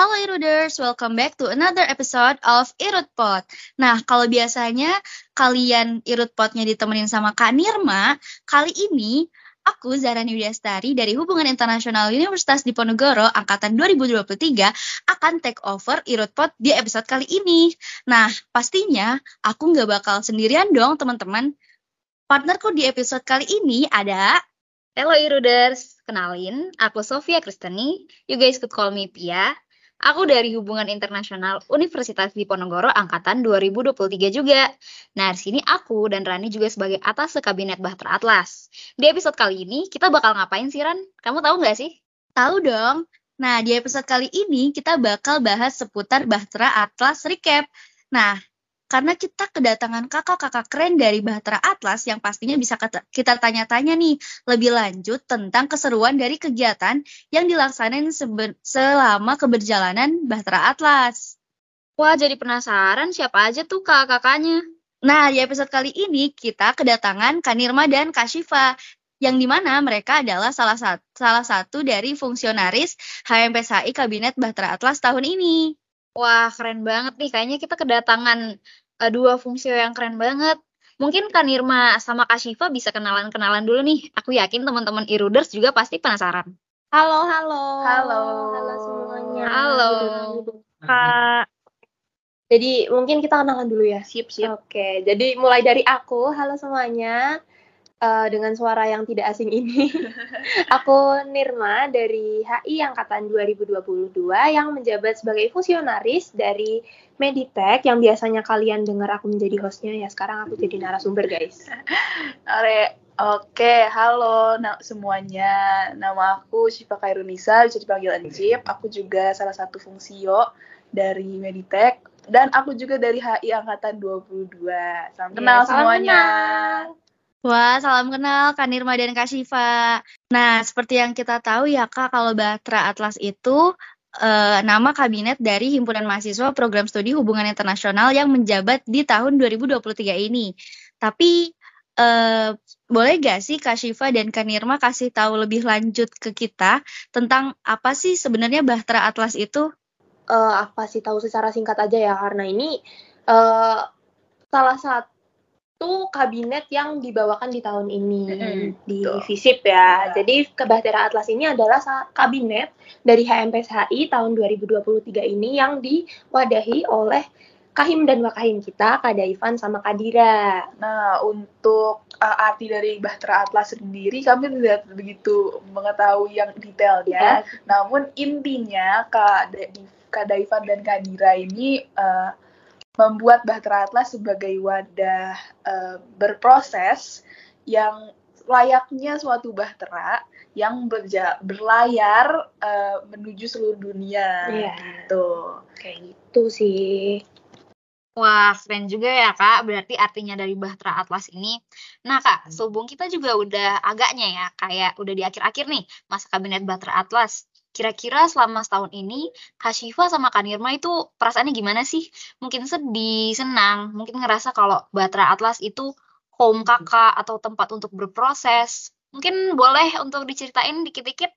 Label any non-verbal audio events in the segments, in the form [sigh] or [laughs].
Halo Iruders, welcome back to another episode of Irutpot. Nah, kalau biasanya kalian Irutpotnya ditemenin sama Kak Nirma, kali ini aku Zara Widyastari dari Hubungan Internasional Universitas Diponegoro angkatan 2023 akan take over Irutpot di episode kali ini. Nah, pastinya aku nggak bakal sendirian dong teman-teman. Partnerku di episode kali ini ada Hello Iruders, kenalin, aku Sofia Kristeni, you guys could call me Pia. Aku dari Hubungan Internasional Universitas Diponegoro angkatan 2023 juga. Nah, di sini aku dan Rani juga sebagai atas kabinet Bahtera Atlas. Di episode kali ini kita bakal ngapain sih Ran? Kamu tahu nggak sih? Tahu dong. Nah, di episode kali ini kita bakal bahas seputar Bahtera Atlas Recap. Nah, karena kita kedatangan kakak-kakak keren dari Bahtera Atlas yang pastinya bisa kita tanya-tanya nih lebih lanjut tentang keseruan dari kegiatan yang dilaksanain selama keberjalanan Bahtera Atlas. Wah, jadi penasaran siapa aja tuh kakak-kakaknya. Nah, di episode kali ini kita kedatangan Kanirma dan Kashifa yang di mana mereka adalah salah satu, salah satu dari fungsionaris HMPSI Kabinet Bahtera Atlas tahun ini. Wah, keren banget nih. Kayaknya kita kedatangan dua fungsi yang keren banget. Mungkin Kak Nirma sama Kak Shiva bisa kenalan-kenalan dulu nih. Aku yakin teman-teman Iruders juga pasti penasaran. Halo, halo. Halo. Halo semuanya. Halo. Kak. Jadi mungkin kita kenalan dulu ya. Sip, sip. Oke, jadi mulai dari aku. Halo semuanya uh, dengan suara yang tidak asing ini. [laughs] aku Nirma dari HI Angkatan 2022 yang menjabat sebagai fusionaris dari Meditech yang biasanya kalian dengar aku menjadi hostnya ya sekarang aku jadi narasumber guys. [laughs] Are, Oke, halo na semuanya. Nama aku Syifa Kairunisa, bisa dipanggil Anjip. Aku juga salah satu fungsio dari Meditech dan aku juga dari HI angkatan 22. Salam kenal ya, semuanya. Kenal. Wah, salam kenal Kak Nirma dan Kak Siva. Nah, seperti yang kita tahu ya Kak, kalau Batra Atlas itu uh, nama kabinet dari Himpunan Mahasiswa Program Studi Hubungan Internasional yang menjabat di tahun 2023 ini. Tapi uh, boleh gak sih Kak Shiva dan Kak Nirma kasih tahu lebih lanjut ke kita tentang apa sih sebenarnya Bahtera Atlas itu? Uh, apa sih tahu secara singkat aja ya karena ini uh, salah satu itu kabinet yang dibawakan di tahun ini mm-hmm. di FISIP ya. Yeah. Jadi Kebahtera Atlas ini adalah kabinet dari HMPSHI tahun 2023 ini yang diwadahi oleh Kahim dan Wakahim kita, Kak Ivan sama Kadira. Nah, untuk uh, arti dari Bahtera Atlas sendiri kami tidak begitu mengetahui yang detailnya. Yeah. Namun intinya Kak, Ivan dan Kadira ini uh, membuat Bahtera Atlas sebagai wadah uh, berproses yang layaknya suatu bahtera yang berja berlayar uh, menuju seluruh dunia yeah. gitu. Kayak gitu sih. Wah, keren juga ya Kak. Berarti artinya dari Bahtera Atlas ini. Nah Kak, subung kita juga udah agaknya ya, kayak udah di akhir-akhir nih masa kabinet Bahtera Atlas. Kira-kira selama setahun ini, Kak Syifa sama Kak Nirma itu perasaannya gimana sih? Mungkin sedih, senang, mungkin ngerasa kalau Batra Atlas itu home kakak atau tempat untuk berproses. Mungkin boleh untuk diceritain dikit-dikit?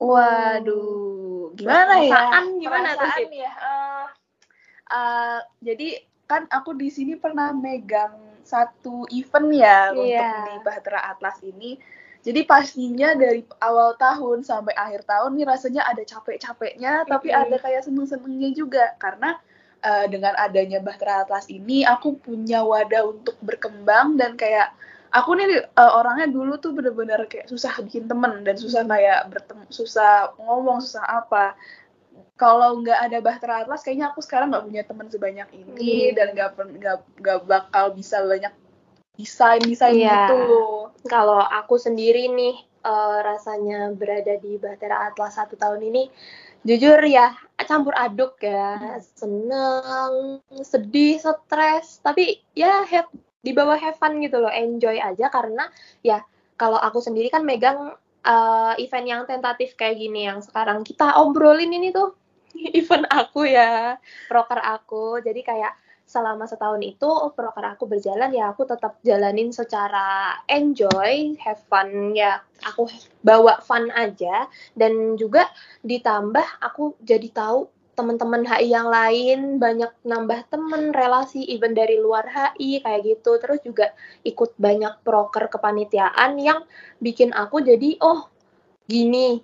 Waduh, gimana ya? Perasaan gimana Perasaan ya? Uh, uh, jadi kan aku di sini pernah megang satu event ya yeah. untuk di Bahtera Atlas ini jadi pastinya dari awal tahun sampai akhir tahun nih rasanya ada capek-capeknya, mm -hmm. tapi ada kayak seneng-senengnya juga karena uh, dengan adanya Bahtera Atlas ini aku punya wadah untuk berkembang dan kayak aku nih uh, orangnya dulu tuh bener-bener kayak susah bikin temen dan susah kayak bertemu, susah ngomong, susah apa. Kalau nggak ada Bahtera Atlas, kayaknya aku sekarang nggak punya teman sebanyak ini hmm. dan nggak nggak bakal bisa banyak desain desain iya. gitu kalau aku sendiri nih uh, rasanya berada di Bahtera Atlas satu tahun ini jujur ya campur aduk ya. Hmm. seneng sedih stres tapi ya have, di bawah have fun gitu loh. Enjoy aja karena ya kalau aku sendiri kan megang uh, event yang tentatif kayak gini yang sekarang kita obrolin ini tuh. [laughs] Event aku ya proker aku. Jadi kayak selama setahun itu proker aku berjalan ya aku tetap jalanin secara enjoy, have fun ya aku bawa fun aja. Dan juga ditambah aku jadi tahu teman-teman HI yang lain banyak nambah temen relasi even dari luar HI kayak gitu. Terus juga ikut banyak proker kepanitiaan yang bikin aku jadi oh gini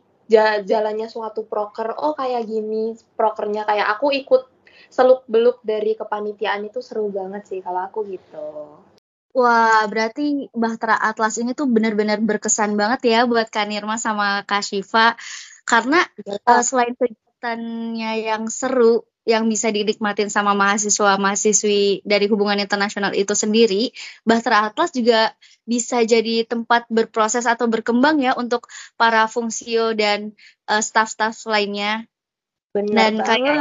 jalannya suatu proker oh kayak gini prokernya kayak aku ikut seluk beluk dari kepanitiaan itu seru banget sih kalau aku gitu Wah, berarti Bahtera Atlas ini tuh benar-benar berkesan banget ya buat Kak Nirma sama Kak Shiva. Karena uh, selain kegiatannya yang seru, yang bisa dinikmatin sama mahasiswa-mahasiswi dari hubungan internasional itu sendiri, Bahtera Atlas juga bisa jadi tempat berproses atau berkembang ya untuk para fungsio dan uh, staff-staff lainnya. Benar dan banget. kayaknya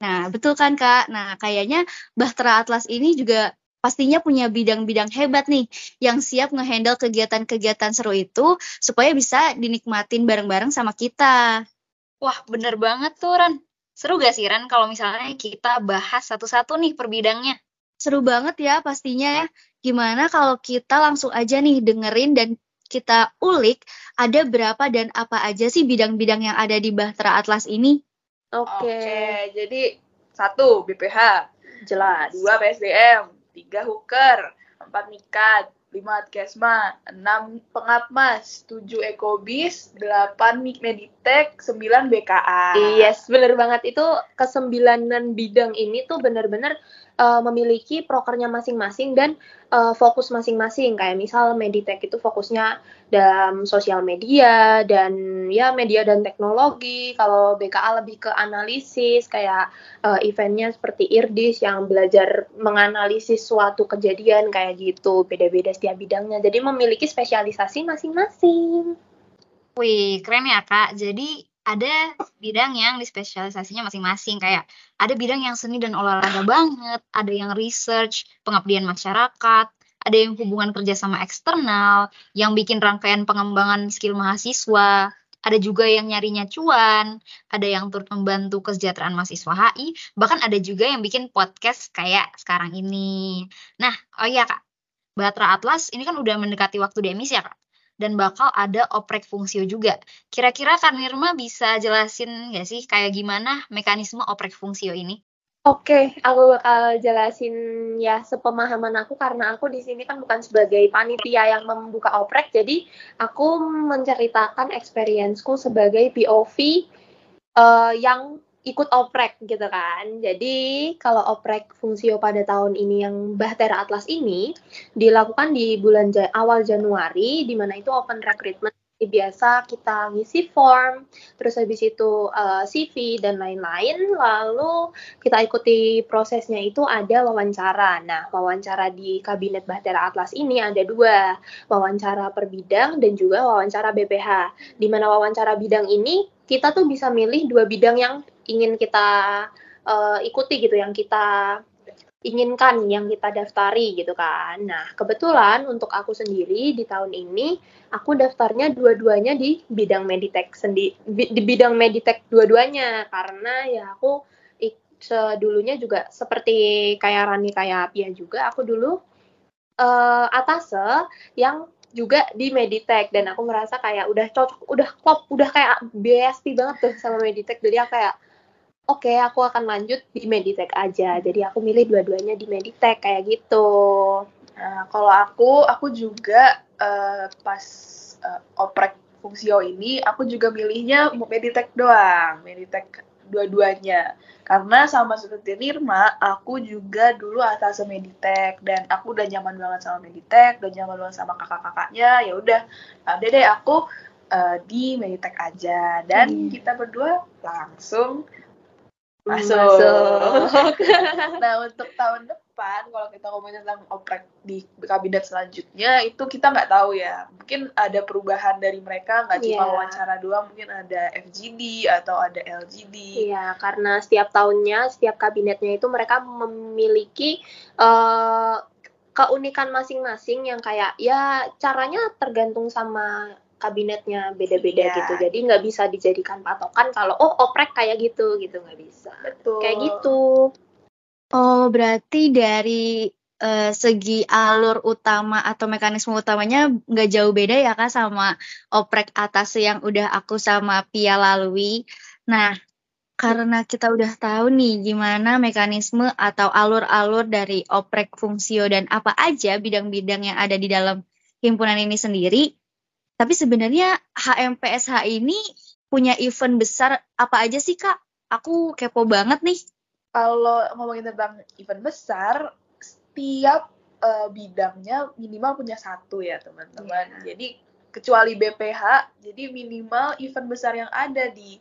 Nah, betul kan Kak? Nah, kayaknya Bahtera Atlas ini juga pastinya punya bidang-bidang hebat nih yang siap ngehandle kegiatan-kegiatan seru itu supaya bisa dinikmatin bareng-bareng sama kita. Wah, bener banget tuh Ran. Seru gak sih Ran kalau misalnya kita bahas satu-satu nih per bidangnya? Seru banget ya pastinya ya. Gimana kalau kita langsung aja nih dengerin dan kita ulik ada berapa dan apa aja sih bidang-bidang yang ada di Bahtera Atlas ini? Oke, okay. jadi satu BPH, jelas. Dua PSDM, tiga hooker, empat mikat, lima adkesma, enam pengapmas, tujuh ekobis, delapan meditek, sembilan BKA. Yes, bener banget. Itu kesembilanan bidang ini tuh bener-bener uh, memiliki prokernya masing-masing dan uh, fokus masing-masing. Kayak misal Meditech itu fokusnya dalam sosial media dan ya media dan teknologi. Kalau BKA lebih ke analisis kayak uh, eventnya seperti IRDIS yang belajar menganalisis suatu kejadian kayak gitu. Beda-beda setiap bidangnya. Jadi memiliki spesialisasi masing-masing. Wih, keren ya Kak. Jadi ada bidang yang dispesialisasinya masing-masing kayak ada bidang yang seni dan olahraga banget, ada yang research, pengabdian masyarakat, ada yang hubungan kerja sama eksternal, yang bikin rangkaian pengembangan skill mahasiswa, ada juga yang nyarinya cuan, ada yang turut membantu kesejahteraan mahasiswa HI, bahkan ada juga yang bikin podcast kayak sekarang ini. Nah, oh iya Kak, Batra Atlas ini kan udah mendekati waktu demis ya Kak? Dan bakal ada oprek fungsio juga. Kira-kira Kak Nirma bisa jelasin nggak sih kayak gimana mekanisme oprek fungsio ini? Oke, okay, aku bakal jelasin ya sepemahaman aku karena aku di sini kan bukan sebagai panitia yang membuka oprek, jadi aku menceritakan experienceku sebagai POV uh, eh, yang ikut oprek gitu kan. Jadi kalau oprek fungsio pada tahun ini yang Bahtera Atlas ini dilakukan di bulan awal Januari di mana itu open recruitment biasa kita ngisi form, terus habis itu uh, eh, CV dan lain-lain, lalu kita ikuti prosesnya itu ada wawancara. Nah, wawancara di Kabinet Bahtera Atlas ini ada dua, wawancara per bidang dan juga wawancara BPH. Di mana wawancara bidang ini kita tuh bisa milih dua bidang yang ingin kita uh, ikuti gitu yang kita inginkan yang kita daftari gitu kan. Nah, kebetulan untuk aku sendiri di tahun ini aku daftarnya dua-duanya di bidang Meditech sendi di bidang Meditech dua-duanya karena ya aku sedulunya juga seperti kayak Rani kayak Pia juga aku dulu uh, atase yang juga di Meditech dan aku ngerasa kayak udah cocok, udah klop, udah kayak BST banget tuh sama Meditech. Jadi aku kayak oke okay, aku akan lanjut di Meditech aja. Jadi aku milih dua-duanya di Meditech kayak gitu. Nah, kalau aku aku juga uh, pas uh, oprek fungsio ini aku juga milihnya Meditech doang Meditech dua-duanya. Karena sama seperti Nirma aku juga dulu atas Meditech dan aku udah nyaman banget sama Meditech udah nyaman banget sama kakak-kakaknya ya udah. Ada deh aku uh, di Meditech aja. Dan hmm. kita berdua langsung masuk. masuk. [laughs] nah untuk tahun depan kalau kita ngomongin tentang oprek di kabinet selanjutnya itu kita nggak tahu ya mungkin ada perubahan dari mereka nggak cuma yeah. wawancara doang mungkin ada FGD atau ada LGD iya yeah, karena setiap tahunnya setiap kabinetnya itu mereka memiliki uh, keunikan masing-masing yang kayak ya caranya tergantung sama kabinetnya beda-beda yeah. gitu. Jadi nggak bisa dijadikan patokan kalau oh oprek kayak gitu gitu. Nggak bisa. Betul. Kayak gitu. Oh berarti dari uh, segi alur utama atau mekanisme utamanya nggak jauh beda ya kak sama oprek atas yang udah aku sama Pia lalui. Nah karena kita udah tahu nih gimana mekanisme atau alur-alur dari oprek fungsio dan apa aja bidang-bidang yang ada di dalam himpunan ini sendiri. Tapi sebenarnya HMPSH ini punya event besar apa aja sih kak? Aku kepo banget nih. Kalau ngomongin tentang event besar, setiap uh, bidangnya minimal punya satu ya teman-teman. Yeah. Jadi kecuali BPH, jadi minimal event besar yang ada di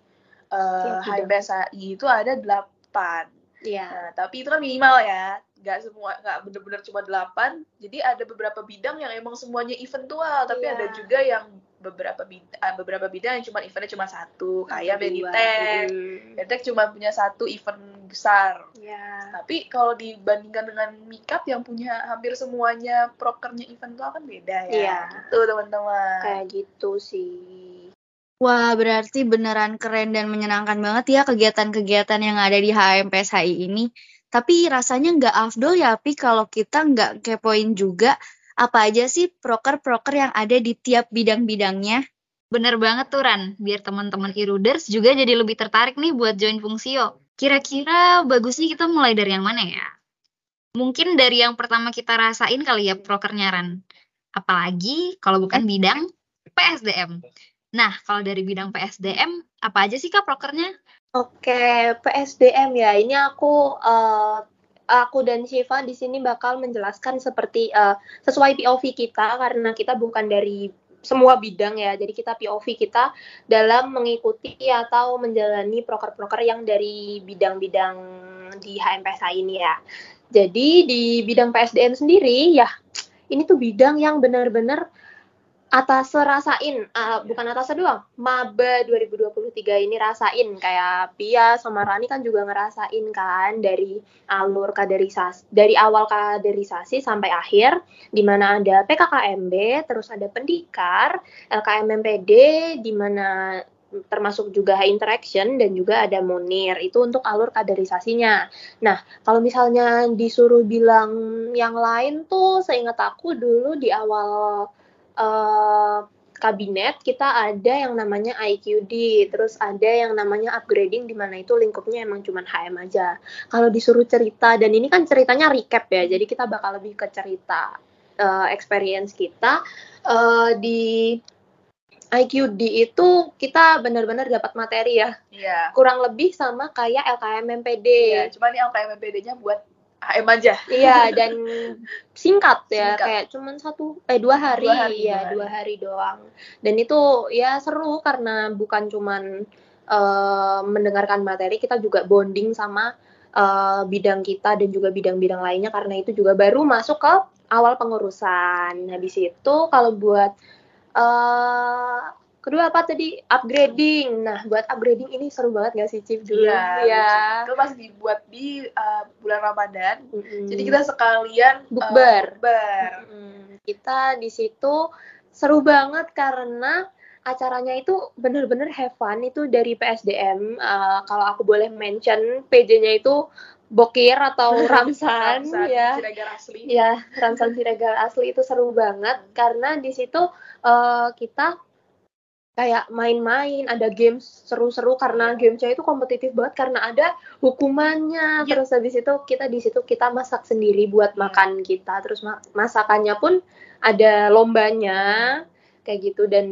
uh, HMPSI itu ada delapan. Iya. Nah, tapi itu kan minimal ya, nggak semua nggak benar-benar cuma delapan. Jadi ada beberapa bidang yang emang semuanya eventual, tapi yeah. ada juga yang beberapa bidang, eh, beberapa bidang yang cuma eventnya cuma satu, kayak Benitech. Benitech cuma punya satu event besar. Yeah. Tapi kalau dibandingkan dengan Mikap yang punya hampir semuanya prokernya event itu kan beda ya. Yeah. Gitu teman-teman. Kayak gitu sih. Wah, berarti beneran keren dan menyenangkan banget ya kegiatan-kegiatan yang ada di HMPSHI ini. Tapi rasanya nggak afdol ya, Pi, kalau kita nggak kepoin juga apa aja sih proker-proker yang ada di tiap bidang-bidangnya. Bener banget tuh, Ran. Biar teman-teman e-readers juga jadi lebih tertarik nih buat join Fungsio. Kira-kira bagusnya kita mulai dari yang mana ya? Mungkin dari yang pertama kita rasain kali ya prokernya, Ran. Apalagi kalau bukan bidang PSDM. Nah, kalau dari bidang PSDM, apa aja sih Kak prokernya? Oke, PSDM ya. Ini aku uh, aku dan Shiva di sini bakal menjelaskan seperti uh, sesuai POV kita karena kita bukan dari semua bidang ya. Jadi kita POV kita dalam mengikuti atau menjalani proker-proker yang dari bidang-bidang di HMPSA ini ya. Jadi di bidang PSDM sendiri ya ini tuh bidang yang benar-benar atas rasain uh, bukan atas doang maba 2023 ini rasain kayak Pia sama Rani kan juga ngerasain kan dari alur kaderisasi dari awal kaderisasi sampai akhir di mana ada PKKMB terus ada pendikar LKMMPD di mana termasuk juga high interaction dan juga ada monir itu untuk alur kaderisasinya. Nah, kalau misalnya disuruh bilang yang lain tuh seingat aku dulu di awal uh, kabinet kita ada yang namanya IQD, terus ada yang namanya upgrading di mana itu lingkupnya emang cuma HM aja. Kalau disuruh cerita dan ini kan ceritanya recap ya, jadi kita bakal lebih ke cerita uh, experience kita uh, di IQD itu kita benar-benar dapat materi ya. Iya. Kurang lebih sama kayak LKM MPD. Iya, cuma nih LKM MPD-nya buat HM aja. Iya dan singkat ya singkat. kayak cuman satu eh dua hari, dua hari ya dua hari. doang. Dan itu ya seru karena bukan cuman uh, mendengarkan materi kita juga bonding sama uh, bidang kita dan juga bidang-bidang lainnya karena itu juga baru masuk ke awal pengurusan. Habis itu kalau buat uh, Kedua apa tadi? Upgrading. Nah, buat upgrading ini seru banget gak sih, Cip? Dulu? Iya. Ya. Itu pas dibuat di uh, bulan Ramadan. Mm -hmm. Jadi kita sekalian bukber. Uh, bukber. Mm -hmm. Kita di situ seru banget karena acaranya itu bener-bener have fun itu dari PSDM. Uh, kalau aku boleh mention PJ-nya itu Bokir atau [laughs] Ramsan, Ramsan ya. Siregar asli. Ya, Ramsan Siregar asli itu seru banget karena di situ uh, kita kayak main-main, ada games seru-seru karena iya. gamesnya itu kompetitif banget karena ada hukumannya. Yeah. Terus habis itu kita di situ kita masak sendiri buat yeah. makan kita. Terus masakannya pun ada lombanya kayak gitu dan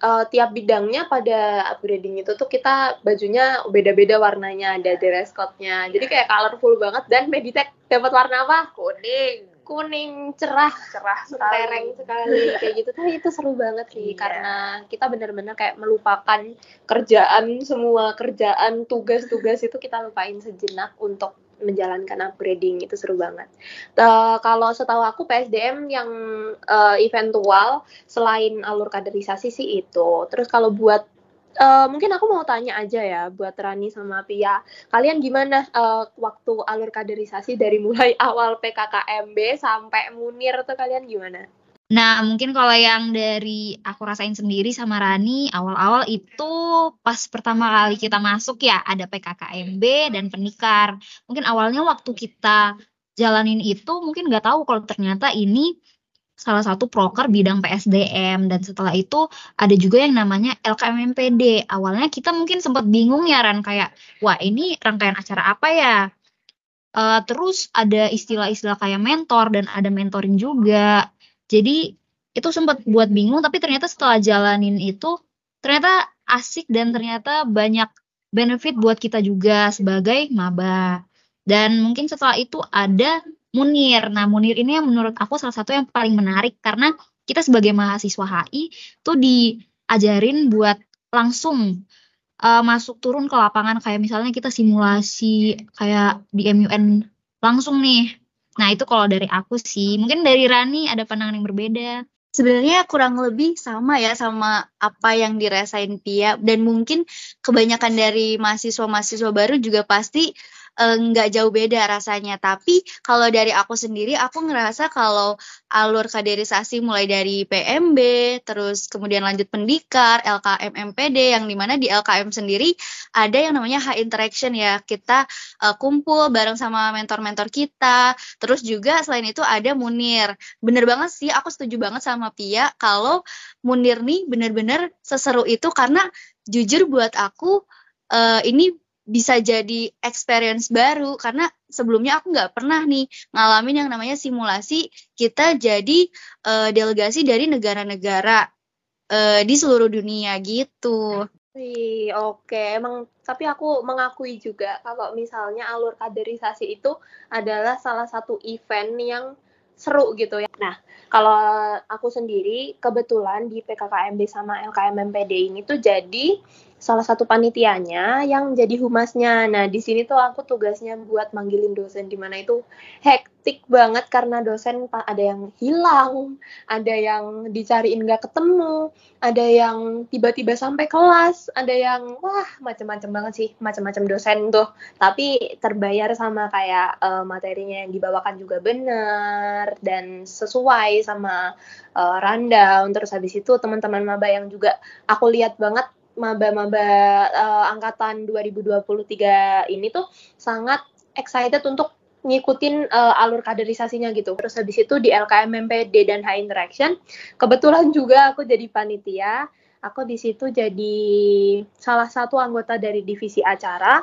uh, tiap bidangnya pada upgrading itu tuh kita bajunya beda-beda warnanya, ada dress code-nya. Jadi kayak colorful banget dan Meditech dapat warna apa? Kuning kuning cerah cerah sekali sekali kayak gitu tapi itu seru banget sih iya. karena kita benar-benar kayak melupakan kerjaan semua kerjaan tugas-tugas itu kita lupain sejenak untuk menjalankan upgrading itu seru banget. Uh, kalau setahu aku PSDM yang uh, eventual selain alur kaderisasi sih itu. Terus kalau buat Uh, mungkin aku mau tanya aja ya buat Rani sama Pia. Kalian gimana uh, waktu alur kaderisasi dari mulai [laughs] awal PKKMB sampai Munir tuh kalian gimana? Nah, mungkin kalau yang dari aku rasain sendiri sama Rani, awal-awal itu pas pertama kali kita masuk ya, ada PKKMB dan penikar. Mungkin awalnya waktu kita jalanin itu, mungkin nggak tahu kalau ternyata ini salah satu proker bidang PSDM dan setelah itu ada juga yang namanya LKMMPD. Awalnya kita mungkin sempat bingung ya Ran kayak wah ini rangkaian acara apa ya? Uh, terus ada istilah-istilah kayak mentor dan ada mentoring juga. Jadi itu sempat buat bingung tapi ternyata setelah jalanin itu ternyata asik dan ternyata banyak benefit buat kita juga sebagai maba. Dan mungkin setelah itu ada Munir. Nah, Munir ini yang menurut aku salah satu yang paling menarik karena kita sebagai mahasiswa HI tuh diajarin buat langsung uh, masuk turun ke lapangan kayak misalnya kita simulasi kayak di MUN langsung nih. Nah, itu kalau dari aku sih. Mungkin dari Rani ada pandangan yang berbeda. Sebenarnya kurang lebih sama ya sama apa yang dirasain Pia dan mungkin kebanyakan dari mahasiswa-mahasiswa baru juga pasti nggak jauh beda rasanya. Tapi kalau dari aku sendiri, aku ngerasa kalau alur kaderisasi mulai dari PMB, terus kemudian lanjut pendikar, LKM MPD, yang di mana di LKM sendiri ada yang namanya high interaction ya. Kita uh, kumpul bareng sama mentor-mentor kita. Terus juga selain itu ada Munir. Bener banget sih, aku setuju banget sama Pia kalau Munir nih bener-bener seseru itu karena jujur buat aku uh, ini bisa jadi experience baru karena sebelumnya aku nggak pernah nih ngalamin yang namanya simulasi kita jadi uh, delegasi dari negara-negara uh, di seluruh dunia gitu. Oke. Okay. Emang tapi aku mengakui juga kalau misalnya alur kaderisasi itu adalah salah satu event yang seru gitu ya. Nah, kalau aku sendiri kebetulan di PKKMB sama LKMMPD ini tuh jadi salah satu panitianya yang jadi humasnya. Nah, di sini tuh aku tugasnya buat manggilin dosen di mana itu hektik banget karena dosen ada yang hilang, ada yang dicariin nggak ketemu, ada yang tiba-tiba sampai kelas, ada yang wah macam-macam banget sih, macam-macam dosen tuh. Tapi terbayar sama kayak uh, materinya yang dibawakan juga benar dan sesuai sama uh, rundown. Terus habis itu teman-teman maba yang juga aku lihat banget maba-maba uh, angkatan 2023 ini tuh sangat excited untuk ngikutin uh, alur kaderisasinya gitu. Terus habis itu di LKM MPD dan High Interaction, kebetulan juga aku jadi panitia. Aku di situ jadi salah satu anggota dari divisi acara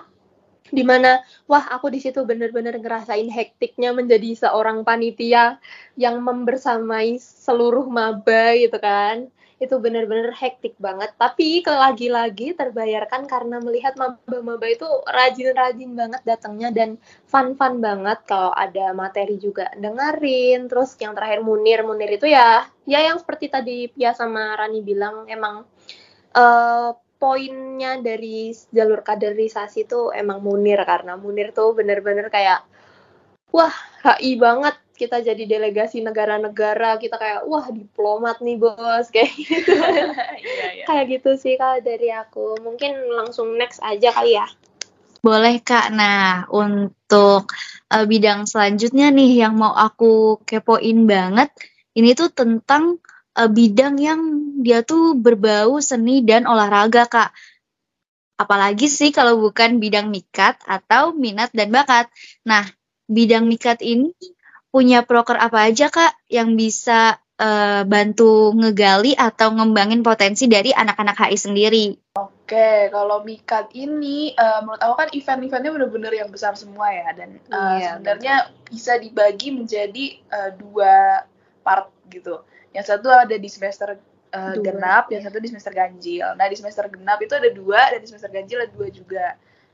di mana wah aku di situ bener-bener ngerasain hektiknya menjadi seorang panitia yang membersamai seluruh maba gitu kan itu benar-benar hektik banget. Tapi lagi-lagi terbayarkan karena melihat maba-maba itu rajin-rajin banget datangnya dan fun-fun banget. Kalau ada materi juga dengerin. Terus yang terakhir Munir. Munir itu ya ya yang seperti tadi Pia sama Rani bilang emang uh, poinnya dari jalur kaderisasi itu emang Munir. Karena Munir tuh bener-bener kayak wah HI banget kita jadi delegasi negara-negara kita kayak wah diplomat nih bos. [laughs] Kayak gitu. [laughs] Iya, iya. kayak gitu sih kalau dari aku. Mungkin langsung next aja kali ya. Boleh kak. Nah untuk uh, bidang selanjutnya nih yang mau aku kepoin banget ini tuh tentang uh, bidang yang dia tuh berbau seni dan olahraga kak. Apalagi sih kalau bukan bidang mikat atau minat dan bakat. Nah bidang mikat ini punya proker apa aja kak yang bisa uh, bantu ngegali atau ngembangin potensi dari anak-anak HI sendiri? Oke, kalau Mikat ini uh, menurut aku kan event-eventnya bener-bener yang besar semua ya dan uh, iya, sebenarnya bisa dibagi menjadi uh, dua part gitu. Yang satu ada di semester uh, genap, yang satu di semester ganjil. Nah di semester genap itu ada dua dan di semester ganjil ada dua juga.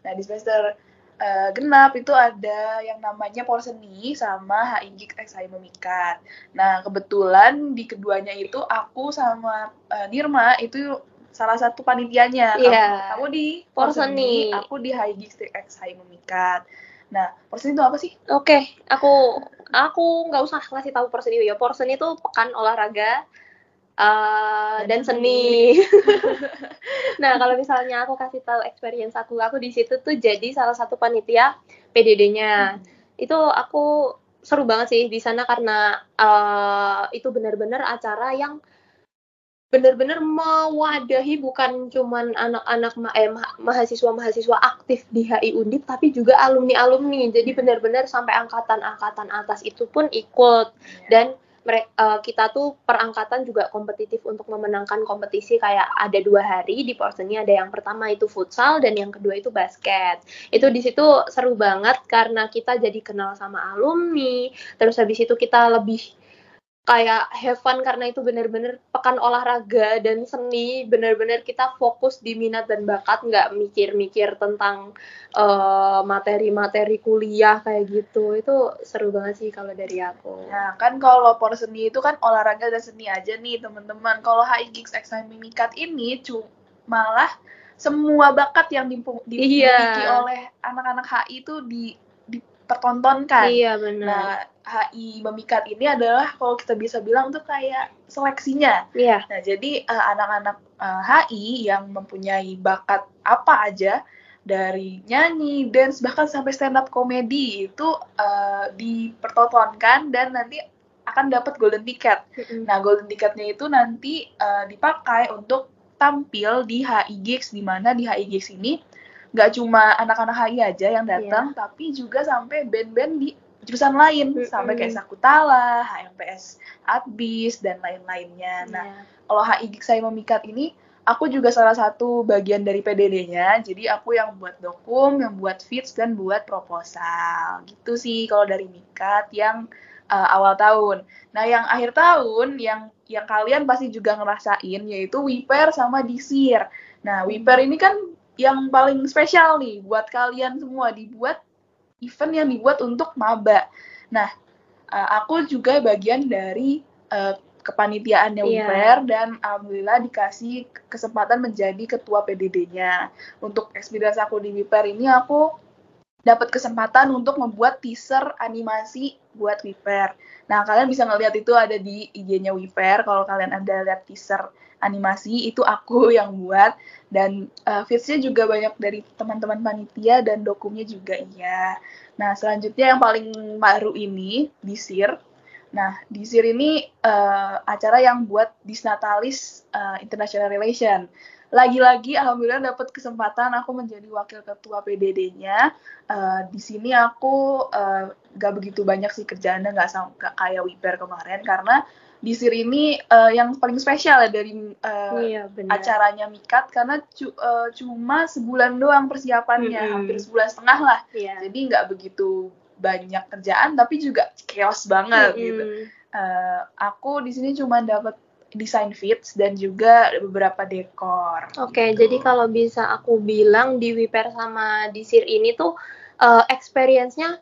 Nah di semester uh, genap itu ada yang namanya Porseni sama HIG X Memikat. Nah, kebetulan di keduanya itu aku sama uh, Nirma itu salah satu panitianya. Yeah. Kamu, kamu di Porseni, aku di HIG X Memikat. Nah, Porseni itu apa sih? Oke, okay, aku aku nggak usah kasih tahu Porseni ya. Porseni itu pekan olahraga uh, dan seni. [laughs] nah, kalau misalnya aku kasih tahu experience aku, aku di situ tuh jadi salah satu panitia PDD-nya. Hmm. Itu aku seru banget sih di sana karena uh, itu benar-benar acara yang benar-benar mewadahi bukan cuman anak-anak ma eh, mahasiswa-mahasiswa aktif di HI Undip tapi juga alumni-alumni. Jadi benar-benar sampai angkatan-angkatan atas itu pun ikut yeah. dan uh, kita tuh perangkatan juga kompetitif untuk memenangkan kompetisi. Kayak ada dua hari di porsennya ada yang pertama itu futsal dan yang kedua itu basket. Itu di situ seru banget karena kita jadi kenal sama alumni terus habis itu kita lebih kayak have fun karena itu bener-bener pekan olahraga dan seni bener-bener kita fokus di minat dan bakat nggak mikir-mikir tentang eh, materi-materi kuliah kayak gitu. Itu seru banget sih kalau dari aku. Nah kan kalau por seni itu kan olahraga dan seni aja nih teman-teman. Kalau HI Gigs Exam Mimikat ini cuma malah semua bakat yang dimiliki iya. oleh anak-anak HI itu di dipertontonkan. Iya benar. Nah, HI Memikat ini adalah kalau kita bisa bilang tuh kayak seleksinya. Iya. Nah, jadi uh, anak-anak uh, HI yang mempunyai bakat apa aja dari nyanyi, dance, bahkan sampai stand up komedi itu uh, dipertontonkan dan nanti akan dapat golden ticket. Mm-hmm. Nah, golden ticketnya itu nanti uh, dipakai untuk tampil di HI Gigs di mana di HI Gigs ini nggak cuma anak-anak HI aja yang datang, yeah. tapi juga sampai band-band di jurusan lain, mm -hmm. sampai kayak Sakutala, HMPS Adbis dan lain-lainnya. Yeah. Nah, kalau HI saya memikat ini, aku juga salah satu bagian dari PDD-nya. Jadi aku yang buat dokum, yang buat fits dan buat proposal. Gitu sih kalau dari Mikat yang uh, awal tahun. Nah, yang akhir tahun yang yang kalian pasti juga ngerasain yaitu Wiper sama Disir. Nah, Wiper ini kan yang paling spesial nih buat kalian semua dibuat event yang dibuat untuk maba. Nah, uh, aku juga bagian dari uh, kepanitiaannya yeah. WIPER dan alhamdulillah dikasih kesempatan menjadi ketua PDD-nya. Untuk experience aku di WIPER ini aku dapat kesempatan untuk membuat teaser animasi buat WIPER. Nah, kalian bisa ngeliat itu ada di IG-nya WIPER kalau kalian ada lihat teaser animasi itu aku [laughs] yang buat dan uh, feeds-nya juga banyak dari teman-teman panitia dan dokumnya juga iya. Nah, selanjutnya yang paling baru ini di SIR. Nah, di SIR ini uh, acara yang buat Disnatalis uh, International Relation. Lagi-lagi alhamdulillah dapat kesempatan aku menjadi wakil ketua PDD-nya. Uh, di sini aku uh, gak begitu banyak sih kerjaannya nggak kayak Wiper kemarin karena di Sir ini uh, yang paling spesial ya dari uh, iya, acaranya Mikat karena cu uh, cuma sebulan doang persiapannya, mm -hmm. hampir sebulan setengah lah. Yeah. Jadi nggak begitu banyak kerjaan tapi juga chaos banget mm -hmm. gitu. Uh, aku di sini cuma dapat desain fits dan juga beberapa dekor. Oke, okay, gitu. jadi kalau bisa aku bilang di Wiper sama di Sir ini tuh uh, experience-nya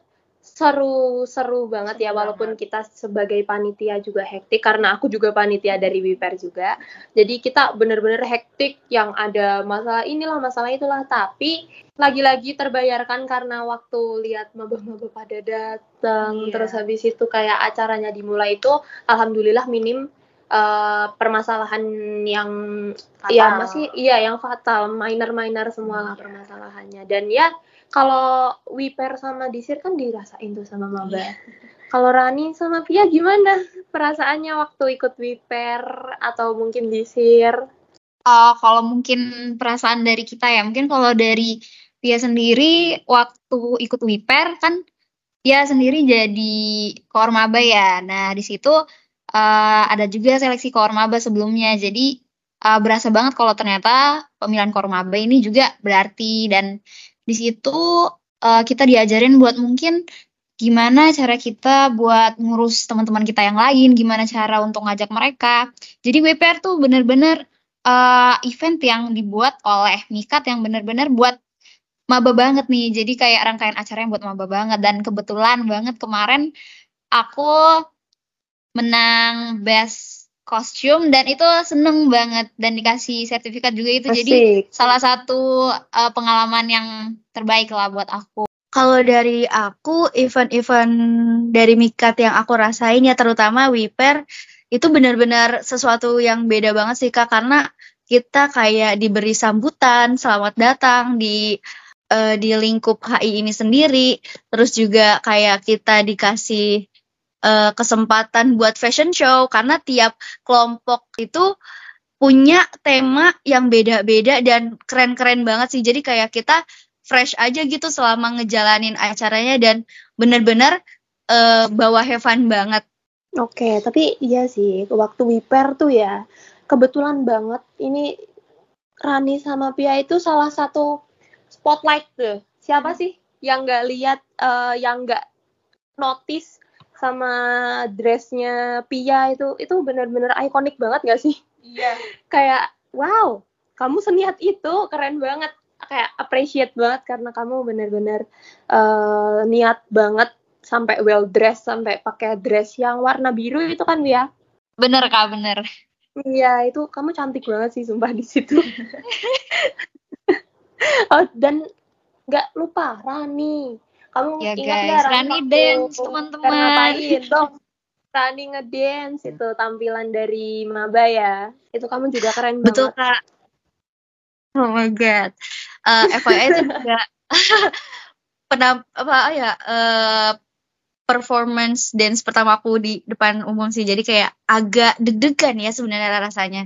seru-seru banget ya walaupun kita sebagai panitia juga hektik karena aku juga panitia dari Wiper juga. Jadi kita bener-bener hektik yang ada masalah inilah masalah itulah tapi lagi-lagi terbayarkan karena waktu lihat maba-maba pada datang yeah. terus habis itu kayak acaranya dimulai itu alhamdulillah minim uh, permasalahan yang fatal. ya masih iya yang fatal minor-minor semua lah permasalahannya dan ya kalau Wiper sama Disir kan dirasain tuh sama Maba. Yeah. Kalau Rani sama Pia gimana perasaannya waktu ikut Wiper atau mungkin Disir? Uh, kalau mungkin perasaan dari kita ya, mungkin kalau dari Pia sendiri waktu ikut Wiper kan Pia sendiri jadi koor maba ya. Nah di situ uh, ada juga seleksi koor maba sebelumnya. Jadi uh, berasa banget kalau ternyata pemilihan koor maba ini juga berarti dan di situ uh, kita diajarin buat mungkin gimana cara kita buat ngurus teman-teman kita yang lain, gimana cara untuk ngajak mereka. Jadi WPR tuh bener-bener uh, event yang dibuat oleh Mikat yang bener-bener buat maba banget nih. Jadi kayak rangkaian acara yang buat maba banget dan kebetulan banget kemarin aku menang best kostum dan itu seneng banget dan dikasih sertifikat juga itu Asik. jadi salah satu uh, pengalaman yang terbaik lah buat aku. Kalau dari aku event-event dari Mikat yang aku rasain ya terutama Wiper itu benar-benar sesuatu yang beda banget sih Kak karena kita kayak diberi sambutan, selamat datang di uh, di lingkup HI ini sendiri, terus juga kayak kita dikasih uh, kesempatan buat fashion show karena tiap kelompok itu punya tema yang beda-beda dan keren-keren banget sih. Jadi kayak kita fresh aja gitu selama ngejalanin acaranya dan bener-bener uh, bawa have fun banget. Oke, tapi iya sih, waktu wiper tuh ya, kebetulan banget ini Rani sama Pia itu salah satu spotlight tuh. Siapa sih yang nggak lihat, uh, yang nggak notice sama dressnya Pia itu, itu benar-benar ikonik banget gak sih? Iya. [laughs] Kayak, wow, kamu seniat itu, keren banget. Kayak appreciate banget karena kamu benar-benar uh, niat banget sampai well dressed sampai pakai dress yang warna biru itu kan ya bener kak bener iya itu kamu cantik banget sih sumpah di situ [laughs] oh dan nggak lupa Rani kamu ya ingat guys Rani, dance teman-teman ngapain dong Rani ngedance itu tampilan dari Maba ya itu kamu juga keren betul banget. kak oh my god uh, FYI itu juga [laughs] penam apa ya uh, performance dance pertama aku di depan umum sih. Jadi kayak agak deg-degan ya sebenarnya rasanya.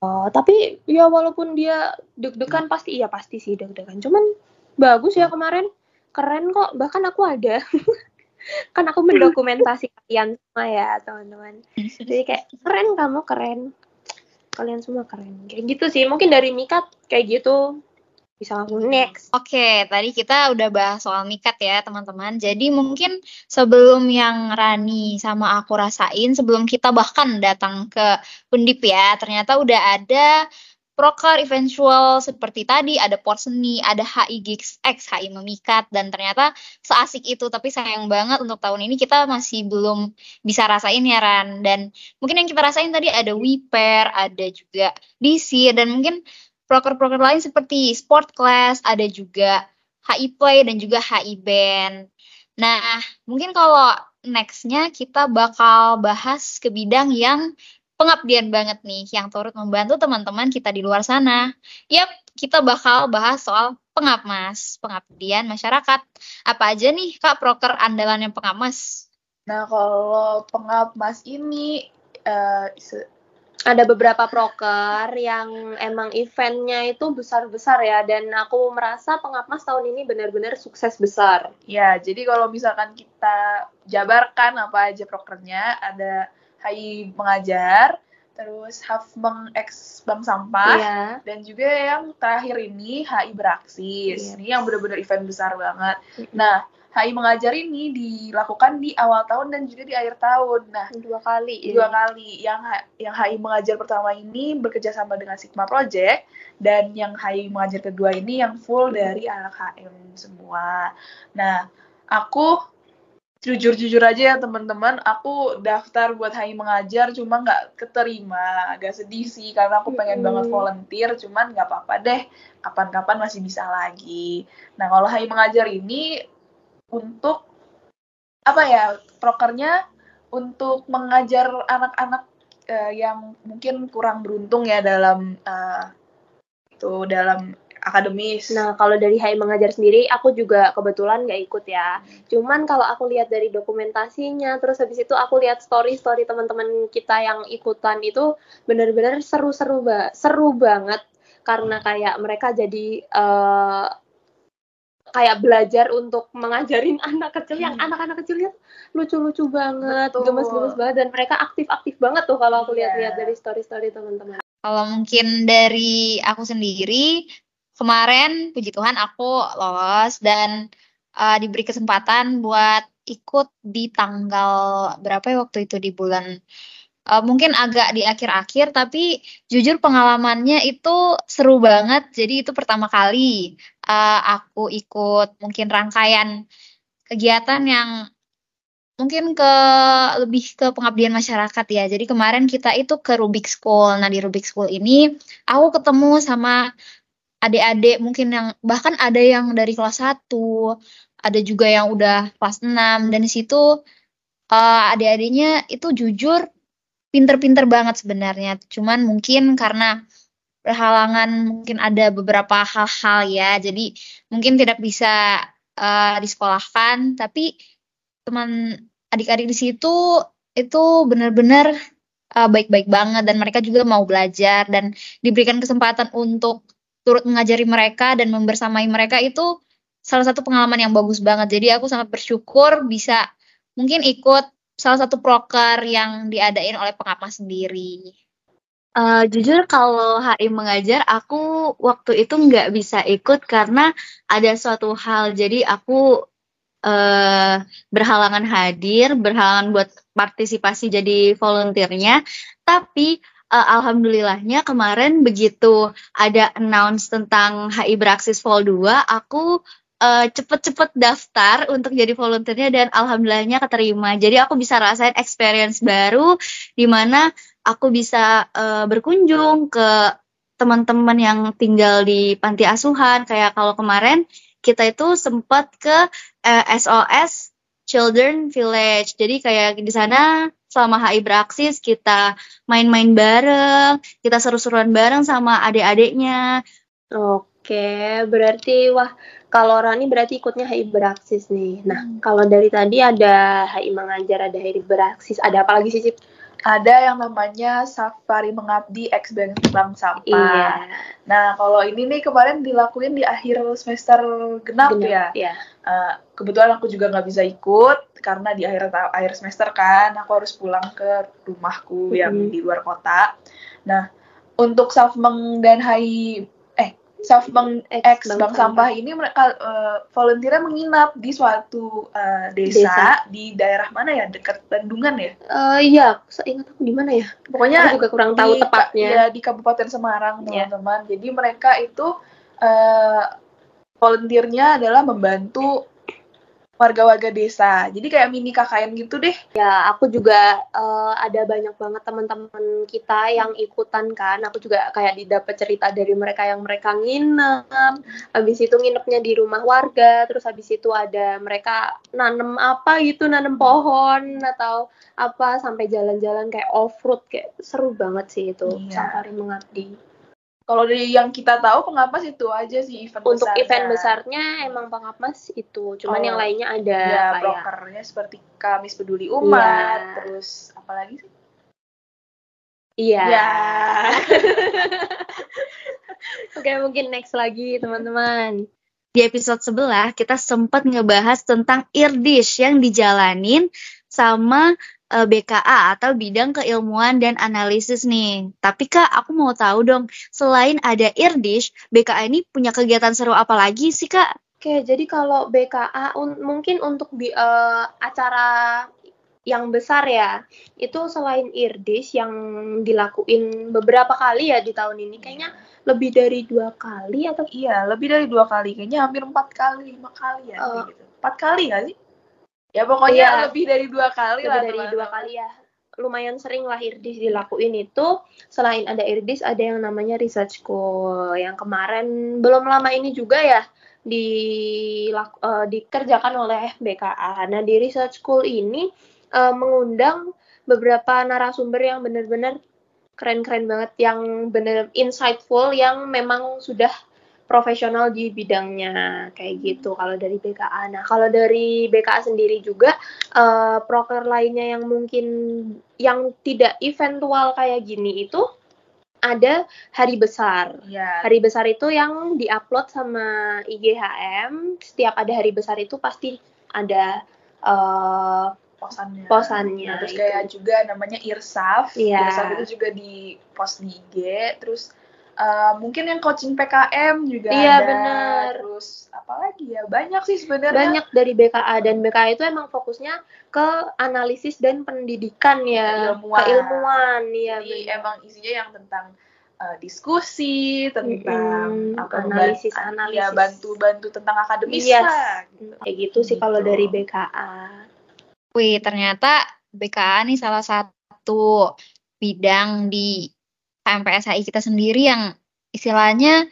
Oh, tapi ya walaupun dia deg-degan pasti iya pasti sih deg-degan. Cuman bagus ya kemarin. Keren kok. Bahkan aku ada. [laughs] kan aku mendokumentasi kalian semua ya, teman-teman. Jadi kayak keren kamu keren. Kalian semua keren. Kayak gitu sih. Mungkin dari Mika kayak gitu bisa langsung next. Oke, tadi kita udah bahas soal mikat ya teman-teman. Jadi mungkin sebelum yang Rani sama aku rasain, sebelum kita bahkan datang ke Undip ya, ternyata udah ada proker eventual seperti tadi, ada port seni, ada HI Gigs HI Memikat, dan ternyata seasik itu. Tapi sayang banget untuk tahun ini kita masih belum bisa rasain ya Ran. Dan mungkin yang kita rasain tadi ada Wiper, ada juga DC, dan mungkin proker-proker lain seperti Sport Class, ada juga HI Play dan juga HI Band. Nah, mungkin kalau nextnya kita bakal bahas ke bidang yang pengabdian banget nih, yang turut membantu teman-teman kita di luar sana. Yap, kita bakal bahas soal pengapmas, pengabdian masyarakat. Apa aja nih, Kak, proker andalannya pengapmas? Nah, kalau pengapmas ini uh, ada beberapa proker yang emang eventnya itu besar-besar ya dan aku merasa pengapmas tahun ini benar-benar sukses besar. Ya, jadi kalau misalkan kita jabarkan apa aja prokernya, ada HI mengajar, terus Hafmeng X Bank Sampah, iya. dan juga yang terakhir ini HI Beraksis. Iya. Ini yang benar-benar event besar banget. Nah, HI mengajar ini dilakukan di awal tahun dan juga di akhir tahun. Nah, dua kali. Dua kali. Yang yang HI mengajar pertama ini bekerja sama dengan Sigma Project dan yang HI mengajar kedua ini yang full dari anak HM semua. Nah, aku jujur-jujur aja ya teman-teman, aku daftar buat HI mengajar cuma nggak keterima, agak sedih sih karena aku pengen hmm. banget volunteer, cuman nggak apa-apa deh, kapan-kapan masih bisa lagi. Nah kalau HI mengajar ini untuk apa ya prokernya untuk mengajar anak-anak uh, yang mungkin kurang beruntung ya dalam uh, itu dalam akademis. Nah, kalau dari HI mengajar sendiri, aku juga kebetulan nggak ikut ya. Cuman kalau aku lihat dari dokumentasinya, terus habis itu aku lihat story-story teman-teman kita yang ikutan itu benar-benar seru-seru ba seru banget karena kayak mereka jadi uh, kayak belajar untuk mengajarin [laughs] anak kecil yang hmm. anak-anak kecilnya lucu-lucu banget, gemes-gemes banget dan mereka aktif-aktif banget tuh kalau aku lihat-lihat yeah. dari story-story teman-teman. Kalau mungkin dari aku sendiri kemarin puji Tuhan aku lolos dan uh, diberi kesempatan buat ikut di tanggal berapa ya waktu itu di bulan uh, mungkin agak di akhir-akhir tapi jujur pengalamannya itu seru banget jadi itu pertama kali uh, aku ikut mungkin rangkaian kegiatan yang mungkin ke lebih ke pengabdian masyarakat ya. Jadi kemarin kita itu ke Rubik School. Nah, di Rubik School ini aku ketemu sama adik-adik mungkin yang bahkan ada yang dari kelas 1, ada juga yang udah kelas 6 dan di situ uh, adik-adiknya itu jujur pinter-pinter banget sebenarnya. Cuman mungkin karena berhalangan mungkin ada beberapa hal-hal ya. Jadi mungkin tidak bisa uh, disekolahkan, tapi teman adik-adik di situ itu benar-benar uh, baik-baik banget dan mereka juga mau belajar dan diberikan kesempatan untuk turut mengajari mereka dan membersamai mereka itu salah satu pengalaman yang bagus banget. Jadi aku sangat bersyukur bisa mungkin ikut salah satu proker yang diadain oleh pengapa sendiri? Uh, jujur kalau HI mengajar, aku waktu itu nggak bisa ikut karena ada suatu hal. Jadi aku uh, berhalangan hadir, berhalangan buat partisipasi jadi volunteernya. Tapi uh, alhamdulillahnya kemarin begitu ada announce tentang HI Beraksis Vol 2, aku uh, cepet-cepet daftar untuk jadi volunteernya dan alhamdulillahnya keterima. Jadi aku bisa rasain experience baru di mana aku bisa uh, berkunjung ke teman-teman yang tinggal di panti asuhan. Kayak kalau kemarin kita itu sempat ke uh, SOS Children Village. Jadi kayak di sana selama HI beraksis kita main-main bareng, kita seru-seruan bareng sama adik-adiknya. Oke, berarti wah kalau Rani berarti ikutnya HI Beraksis nih. Nah, hmm. kalau dari tadi ada HI Mengajar, ada HI Beraksis, ada apa lagi sih, Ada yang namanya Safari Mengabdi X Bank Sampah. Iya. Nah, kalau ini nih kemarin dilakuin di akhir semester genap, genap ya. Iya. Uh, kebetulan aku juga nggak bisa ikut karena di akhir akhir semester kan aku harus pulang ke rumahku mm -hmm. yang di luar kota. Nah, untuk Safmeng dan Hai self bank X bank, bank sampah. ini mereka uh, volunteernya menginap di suatu uh, desa, desa di daerah mana ya dekat Bandungan ya? Uh, iya, ingat aku di mana ya? Pokoknya aku juga kurang tahu di, tepatnya. Ya di Kabupaten Semarang iya. teman-teman. Yeah. Jadi mereka itu uh, volunteernya adalah membantu warga-warga desa. Jadi kayak mini KKN gitu deh. Ya, aku juga uh, ada banyak banget teman-teman kita yang ikutan kan. Aku juga kayak didapat cerita dari mereka yang mereka nginep. Habis itu nginepnya di rumah warga, terus habis itu ada mereka nanem apa gitu, nanem pohon atau apa sampai jalan-jalan kayak off-road kayak seru banget sih itu. Iya. Safari mengabdi. Kalau dari yang kita tahu pengapas itu aja sih event Untuk besarnya. event besarnya emang pengapas itu, cuman oh, yang lainnya ada ya, brokernya seperti Kamis Peduli Umat, ya. terus apa lagi sih? Iya. Ya. [laughs] Oke, mungkin next lagi teman-teman. Di episode sebelah kita sempat ngebahas tentang IRDIS yang dijalanin sama uh, eh, BKA atau bidang keilmuan dan analisis nih. Tapi Kak, aku mau tahu dong, selain ada IRDIS, BKA ini punya kegiatan seru apa lagi sih Kak? Oke, jadi kalau BKA un mungkin untuk bi uh, acara yang besar ya, itu selain IRDIS yang dilakuin beberapa kali ya di tahun ini, kayaknya lebih dari dua kali atau iya lebih dari dua kali, kayaknya hampir empat kali lima kali ya, uh, gitu. empat kali sih? Ya pokoknya iya, lebih dari dua kali lebih lah. Lebih dari dua kali ya. Lumayan sering lah irdis dilakuin itu. Selain ada irdis, ada yang namanya research school. Yang kemarin belum lama ini juga ya di uh, dikerjakan oleh BKA. Nah di research school ini uh, mengundang beberapa narasumber yang benar-benar keren-keren banget, yang benar insightful, yang memang sudah profesional di bidangnya kayak gitu kalau dari BKA. Nah kalau dari BKA sendiri juga uh, proker lainnya yang mungkin yang tidak eventual kayak gini itu ada hari besar. Ya. Hari besar itu yang diupload sama IGHM. Setiap ada hari besar itu pasti ada uh, posannya. Posannya. Nah, terus kayak juga namanya Irsaf. Ya. Irsaf itu juga di post di IG. Terus Uh, mungkin yang coaching PKM juga iya, ada. benar. Terus apalagi ya banyak sih sebenarnya. Banyak dari BKA dan BKA itu emang fokusnya ke analisis dan pendidikan ya, keilmuan. keilmuan ya. Jadi benar. emang isinya yang tentang uh, diskusi tentang hmm, apa analisis bantu, analisis ya bantu-bantu tentang akademis yes. lah. Gitu. Kayak gitu sih gitu. kalau dari BKA. Wih, ternyata BKA nih salah satu bidang di KMPSHI kita sendiri yang istilahnya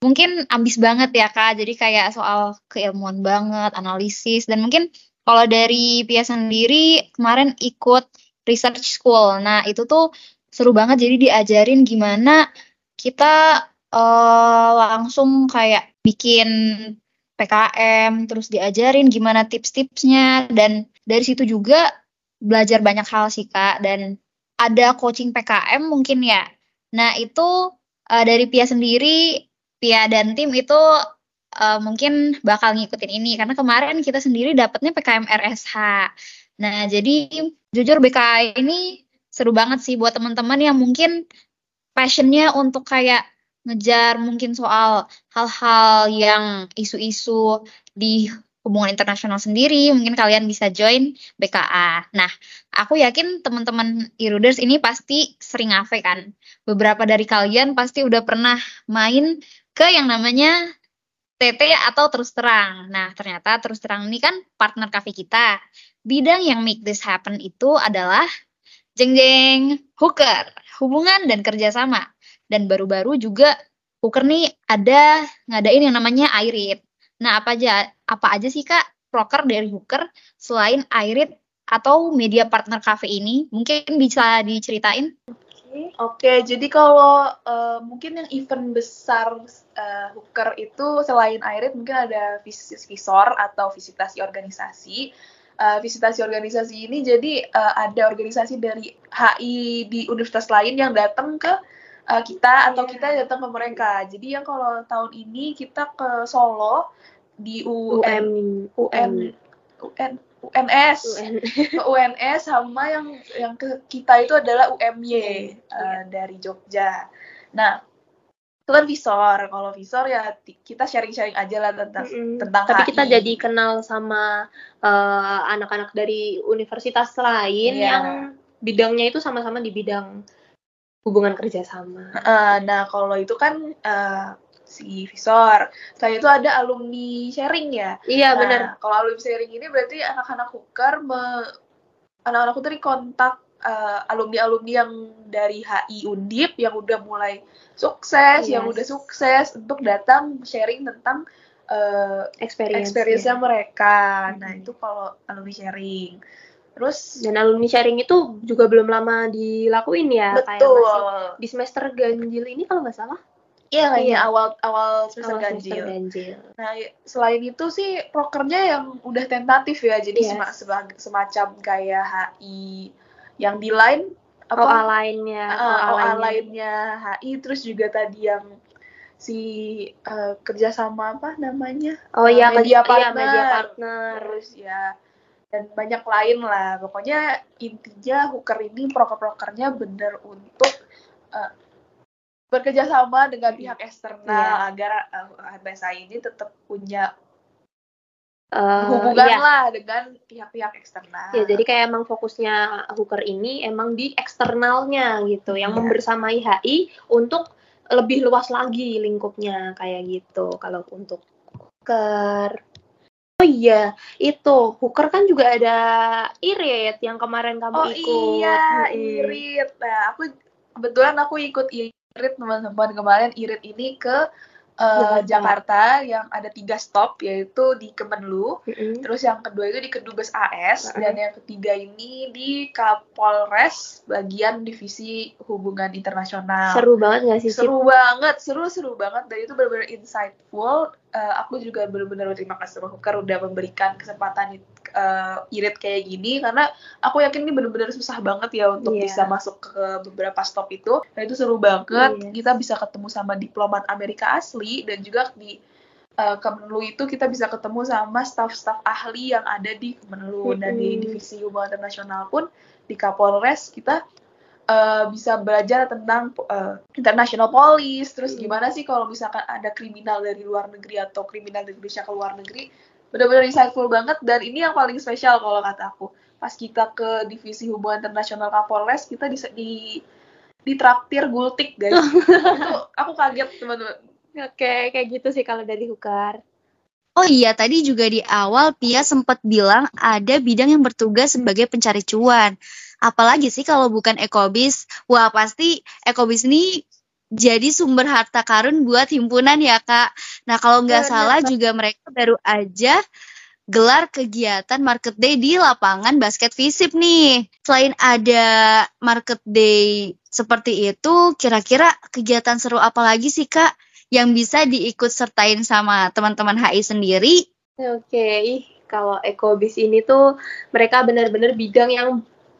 mungkin ambis banget ya kak. Jadi kayak soal keilmuan banget analisis dan mungkin kalau dari Pia sendiri kemarin ikut research school. Nah itu tuh seru banget. Jadi diajarin gimana kita uh, langsung kayak bikin PKM terus diajarin gimana tips-tipsnya dan dari situ juga belajar banyak hal sih kak. Dan ada coaching PKM mungkin ya. Nah, itu uh, dari Pia sendiri, Pia dan tim itu uh, mungkin bakal ngikutin ini karena kemarin kita sendiri dapatnya PKM RSH. Nah, jadi jujur BKA ini seru banget sih buat teman-teman yang mungkin passionnya untuk kayak ngejar mungkin soal hal-hal yang isu-isu di hubungan internasional sendiri, mungkin kalian bisa join BKA. Nah, aku yakin teman-teman e-readers ini pasti sering ngafe kan. Beberapa dari kalian pasti udah pernah main ke yang namanya TT atau terus terang. Nah, ternyata terus terang ini kan partner cafe kita. Bidang yang make this happen itu adalah jeng jeng hooker, hubungan dan kerjasama. Dan baru-baru juga hooker nih ada ngadain yang namanya iRead. Nah, apa aja apa aja sih Kak proker dari hooker selain iRead atau media partner cafe ini? Mungkin bisa diceritain? Oke, okay, jadi kalau uh, mungkin yang event besar uh, hooker itu selain Irit mungkin ada vis visor atau visitasi organisasi. Uh, visitasi organisasi ini jadi uh, ada organisasi dari HI di universitas lain yang datang ke uh, kita atau yeah. kita datang ke mereka. Jadi yang kalau tahun ini kita ke Solo di UN UN UN UNS UN. UNS sama yang yang ke kita itu adalah UMY uh, uh, dari Jogja. Nah itu kan visor. Kalau visor ya kita sharing-sharing aja lah tentang mm -hmm. tentang Tapi HI. kita jadi kenal sama eh, anak-anak uh, dari universitas lain yeah. yang bidangnya itu sama-sama di bidang hubungan kerjasama. Uh, nah kalau itu kan uh, si visor. Selain itu ada alumni sharing ya. Iya nah, benar. Kalau alumni sharing ini berarti anak-anak hooker anak-anak hooker kontak uh, alumni-alumni yang dari HI Undip yang udah mulai sukses, yes. yang udah sukses untuk datang sharing tentang uh, experience experience mereka. Nah, itu kalau alumni sharing. Terus dan alumni sharing itu juga belum lama dilakuin ya betul. kayak masih di semester ganjil ini kalau nggak salah. Iya kayaknya iya. awal awal semester, awal ganjil. semester ganjil. Nah selain itu sih prokernya yang udah tentatif ya, jadi yes. sem semacam kayak HI yang di line apa OA lainnya, uh, OA lainnya HI, terus juga tadi yang si uh, kerjasama apa namanya? Oh iya media partner, iya, media partner, terus ya dan banyak lain lah. Pokoknya intinya hooker ini proker-prokernya bener untuk uh, bekerja sama dengan pihak eksternal yeah. agar uh, HBSI ini tetap punya uh, hubungan yeah. lah dengan pihak-pihak eksternal. Ya, jadi kayak emang fokusnya Hooker ini emang di eksternalnya gitu, yang yeah. membersamai HI untuk lebih luas lagi lingkupnya kayak gitu. Kalau untuk Hooker Oh iya, itu Hooker kan juga ada Irit yang kemarin kamu oh, ikut. Oh iya, Irit. Nah, aku kebetulan aku ikut Irit teman-teman kemarin Irit ini ke uh, Jakarta yang ada tiga stop yaitu di Kemenlu, mm-hmm. terus yang kedua itu di Kedubes AS mm-hmm. dan yang ketiga ini di Kapolres bagian divisi hubungan internasional. Seru banget gak sih? Seru banget, seru seru banget dan itu benar-benar insightful. Uh, aku juga benar-benar berterima kasih sama Hukar udah memberikan kesempatan uh, irit kayak gini karena aku yakin ini benar-benar susah banget ya untuk yeah. bisa masuk ke beberapa stop itu. Nah itu seru banget. Yeah. Kita bisa ketemu sama diplomat Amerika asli dan juga di uh, Kemenlu itu kita bisa ketemu sama staff-staff ahli yang ada di Kemenlu mm-hmm. dan di divisi hubungan internasional pun di Kapolres kita uh, bisa belajar tentang uh, international police terus mm-hmm. gimana sih kalau misalkan ada kriminal dari luar negeri atau kriminal dari Indonesia ke luar negeri benar-benar insightful banget dan ini yang paling spesial kalau kata aku pas kita ke divisi hubungan internasional Kapolres kita di, di ditraktir gultik guys [laughs] itu aku kaget teman-teman Oke, kayak gitu sih kalau dari Hukar. Oh iya, tadi juga di awal Pia sempat bilang ada bidang yang bertugas sebagai pencari cuan. Apalagi sih kalau bukan ekobis? Wah, pasti ekobis ini jadi sumber harta karun buat himpunan ya, Kak. Nah, kalau nggak salah juga mereka baru aja gelar kegiatan market day di lapangan basket visip nih. Selain ada market day seperti itu, kira-kira kegiatan seru apa lagi sih, Kak? yang bisa diikut sertain sama teman-teman HI sendiri? Oke, okay. kalau ekobis ini tuh mereka benar-benar bidang yang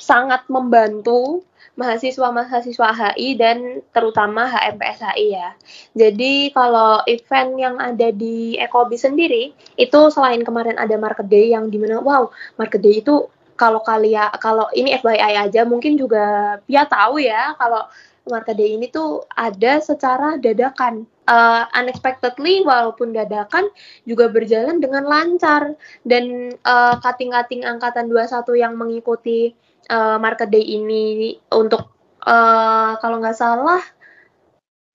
sangat membantu mahasiswa-mahasiswa HI dan terutama HMPSHI ya. Jadi kalau event yang ada di Ekobis sendiri itu selain kemarin ada market day yang di mana wow market day itu kalau kalian kalau ini FYI aja mungkin juga Pia tahu ya kalau Market Day ini tuh ada secara dadakan. Uh, unexpectedly walaupun dadakan juga berjalan dengan lancar dan uh, kating-kating angkatan 21 yang mengikuti uh, Market Day ini untuk uh, kalau nggak salah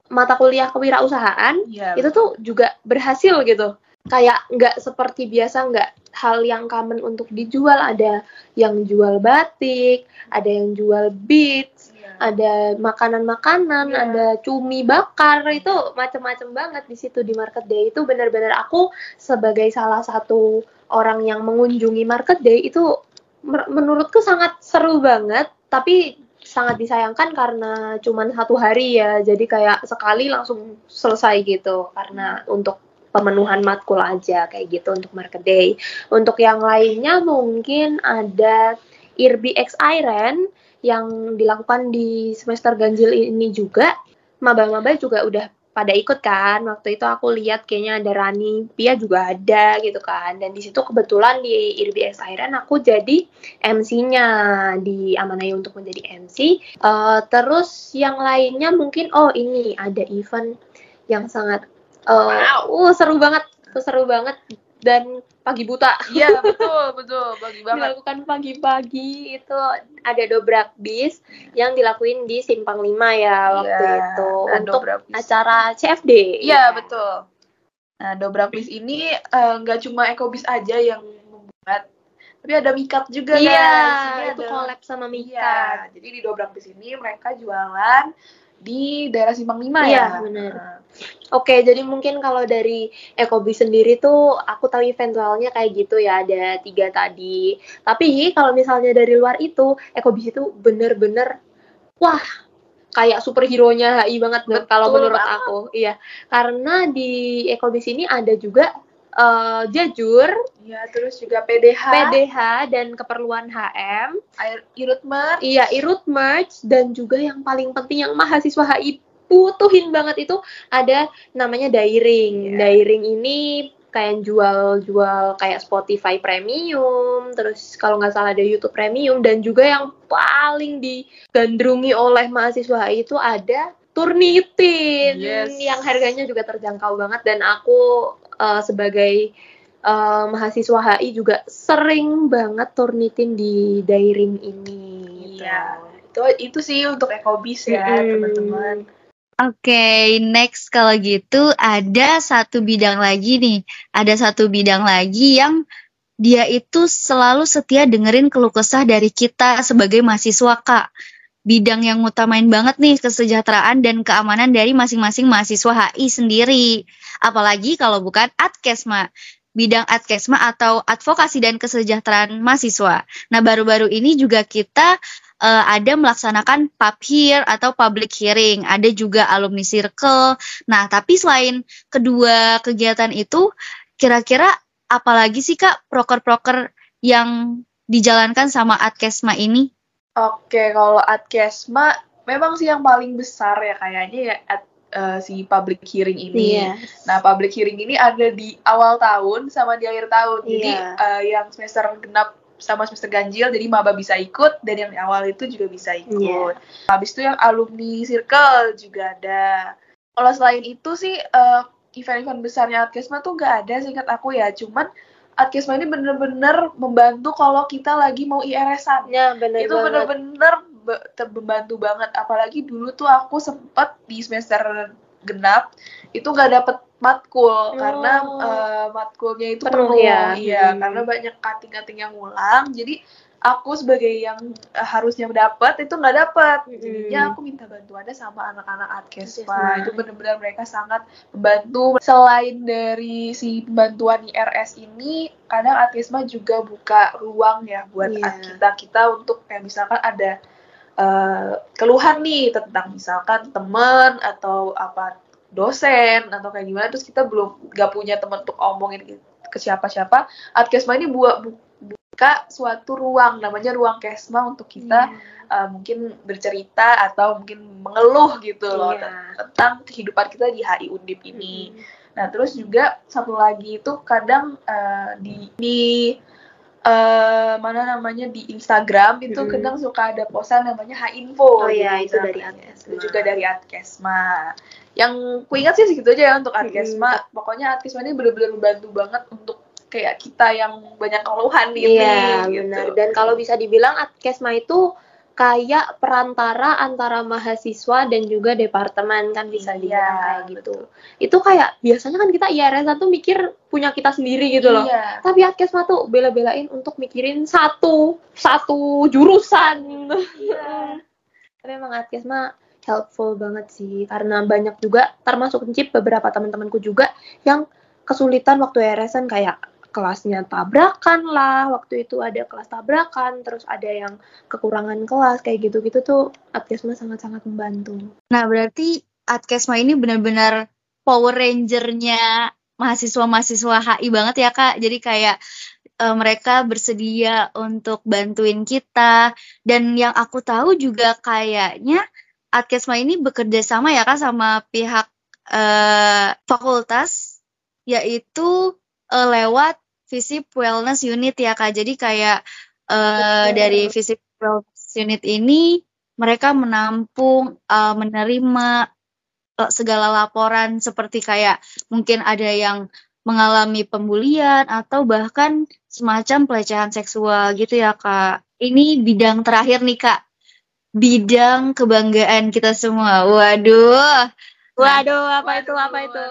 mata kuliah kewirausahaan ya, itu tuh juga berhasil gitu. Kayak nggak seperti biasa nggak hal yang common untuk dijual. Ada yang jual batik ada yang jual beat ada makanan-makanan, yeah. ada cumi bakar. Itu macam-macam banget di situ di Market Day. Itu benar-benar aku sebagai salah satu orang yang mengunjungi Market Day itu menurutku sangat seru banget tapi sangat disayangkan karena cuma satu hari ya. Jadi kayak sekali langsung selesai gitu. Karena untuk pemenuhan matkul aja kayak gitu untuk market day. Untuk yang lainnya mungkin ada IRBI X Iron yang dilakukan di semester ganjil ini juga. Maba-maba juga udah pada ikut kan. Waktu itu aku lihat kayaknya ada Rani Pia juga ada gitu kan. Dan di situ kebetulan di IRBS Iron aku jadi MC-nya di Amanai untuk menjadi MC uh, terus yang lainnya mungkin oh ini ada event yang sangat uh, wow. uh seru banget. Seru banget dan pagi buta. Iya betul betul pagi banget. Dilakukan pagi-pagi itu ada dobrak bis yang dilakuin di Simpang 5 ya waktu ya, itu untuk acara CFD. Iya ya. betul. Nah dobrak bis ini eh, nggak uh, cuma ekobis aja yang membuat tapi ada mikat juga iya, guys. Iya, itu collab sama mikat. Iya, jadi di dobrak bis ini mereka jualan di daerah Simpang Lima iya, ya. benar. Nah. Oke, jadi mungkin kalau dari Ekobi sendiri tuh aku tahu eventualnya kayak gitu ya, ada tiga tadi. Tapi kalau misalnya dari luar itu, Ekobi itu bener-bener wah kayak superhero-nya HI banget kalau menurut aku. Iya, karena di Ekobis ini ada juga uh, jajur, ya terus juga PDH, PDH dan keperluan HM, irut merch, iya irut merch dan juga yang paling penting yang mahasiswa HI butuhin banget itu ada namanya dairing. Yeah. Dairing ini kayak jual-jual kayak Spotify Premium, terus kalau nggak salah ada YouTube Premium dan juga yang paling digandrungi oleh mahasiswa HI itu ada Turnitin yes. yang harganya juga terjangkau banget dan aku uh, sebagai uh, mahasiswa HI juga sering banget turnitin di dairing ini. Iya, gitu. itu itu sih untuk ekobis ya hmm. teman-teman. Oke, okay, next kalau gitu ada satu bidang lagi nih. Ada satu bidang lagi yang dia itu selalu setia dengerin keluh kesah dari kita sebagai mahasiswa, Kak. Bidang yang ngutamain banget nih kesejahteraan dan keamanan dari masing-masing mahasiswa HI sendiri. Apalagi kalau bukan Adkesma, bidang Adkesma atau advokasi dan kesejahteraan mahasiswa. Nah, baru-baru ini juga kita uh, ada melaksanakan pub hear atau public hearing, ada juga alumni circle. Nah, tapi selain kedua kegiatan itu, kira-kira apalagi sih Kak proker-proker yang dijalankan sama Adkesma ini? Oke, kalau Adkesma memang sih yang paling besar ya kayaknya ya uh, si public hearing ini. Yes. Nah, public hearing ini ada di awal tahun sama di akhir tahun. Yeah. Jadi uh, yang semester genap sama semester ganjil jadi maba bisa ikut dan yang di awal itu juga bisa ikut. Yeah. Habis itu yang alumni circle juga ada. Kalau selain itu sih uh, event-event besarnya Adkesma tuh nggak ada singkat aku ya. Cuman Adkesma ini bener-bener membantu kalau kita lagi mau IRS-an. Ya, bener itu bener-bener membantu banget. Apalagi dulu tuh aku sempet di semester genap itu nggak dapet matkul. Oh. karena uh, matkulnya itu penuh, ya. Iya hmm. karena banyak kating-kating yang ngulang. Jadi aku sebagai yang uh, harusnya dapat itu nggak dapat hmm. jadinya aku minta bantuannya sama anak-anak Adkesma itu benar-benar mereka sangat membantu. Selain dari si bantuan IRS ini kadang Adkesma juga buka ruang ya buat yeah. kita kita untuk kayak misalkan ada uh, keluhan nih tentang misalkan teman atau apa dosen atau kayak gimana terus kita belum gak punya teman untuk omongin ke siapa-siapa Adkesma ini buat buka suatu ruang namanya ruang kesma untuk kita yeah. Iya. uh, mungkin bercerita atau mungkin mengeluh gitu loh yeah. tentang kehidupan kita di HI Undip ini. Mm. Nah terus juga satu lagi itu kadang uh, di di uh, mana namanya di Instagram itu hmm. kadang suka ada posan namanya H Info. Oh iya, itu dari Adkesma. Itu juga dari Adkesma. Yang ku ingat sih segitu aja ya untuk Adkesma. Hmm. Pokoknya Adkesma ini benar-benar membantu banget untuk kayak kita yang banyak keluhan ini. Iya, gitu. benar. Dan kalau bisa dibilang Adkesma itu kayak perantara antara mahasiswa dan juga departemen kan bisa iya, dibilang kayak gitu. Itu kayak biasanya kan kita IRS tuh mikir punya kita sendiri gitu loh. Iya. Tapi Adkesma tuh bela-belain untuk mikirin satu satu jurusan. Iya. Tapi emang Adkesma helpful banget sih karena banyak juga termasuk Cip beberapa teman-temanku juga yang kesulitan waktu IRS kayak kelasnya tabrakan lah waktu itu ada kelas tabrakan terus ada yang kekurangan kelas kayak gitu-gitu tuh Adkesma sangat-sangat membantu. Nah berarti Adkesma ini benar-benar Power Rangernya mahasiswa-mahasiswa HI banget ya kak. Jadi kayak e, mereka bersedia untuk bantuin kita dan yang aku tahu juga kayaknya Adkesma ini bekerja sama ya kak sama pihak e, fakultas yaitu e, lewat Visip Wellness Unit ya Kak. Jadi kayak uh, dari Visip Wellness Unit ini mereka menampung, uh, menerima uh, segala laporan seperti kayak mungkin ada yang mengalami pembulian atau bahkan semacam pelecehan seksual gitu ya Kak. Ini bidang terakhir nih Kak. Bidang kebanggaan kita semua. Waduh. Waduh, apa itu? Apa itu?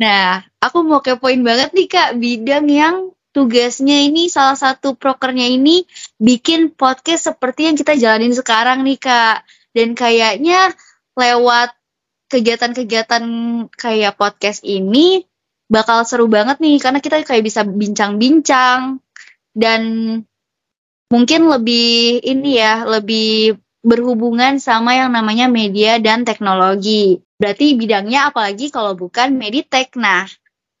Nah, aku mau kepoin banget nih Kak, bidang yang tugasnya ini salah satu prokernya ini bikin podcast seperti yang kita jalanin sekarang nih Kak. Dan kayaknya lewat kegiatan-kegiatan kayak podcast ini bakal seru banget nih karena kita kayak bisa bincang-bincang dan mungkin lebih ini ya, lebih berhubungan sama yang namanya media dan teknologi. Berarti bidangnya apalagi kalau bukan Meditek. Nah,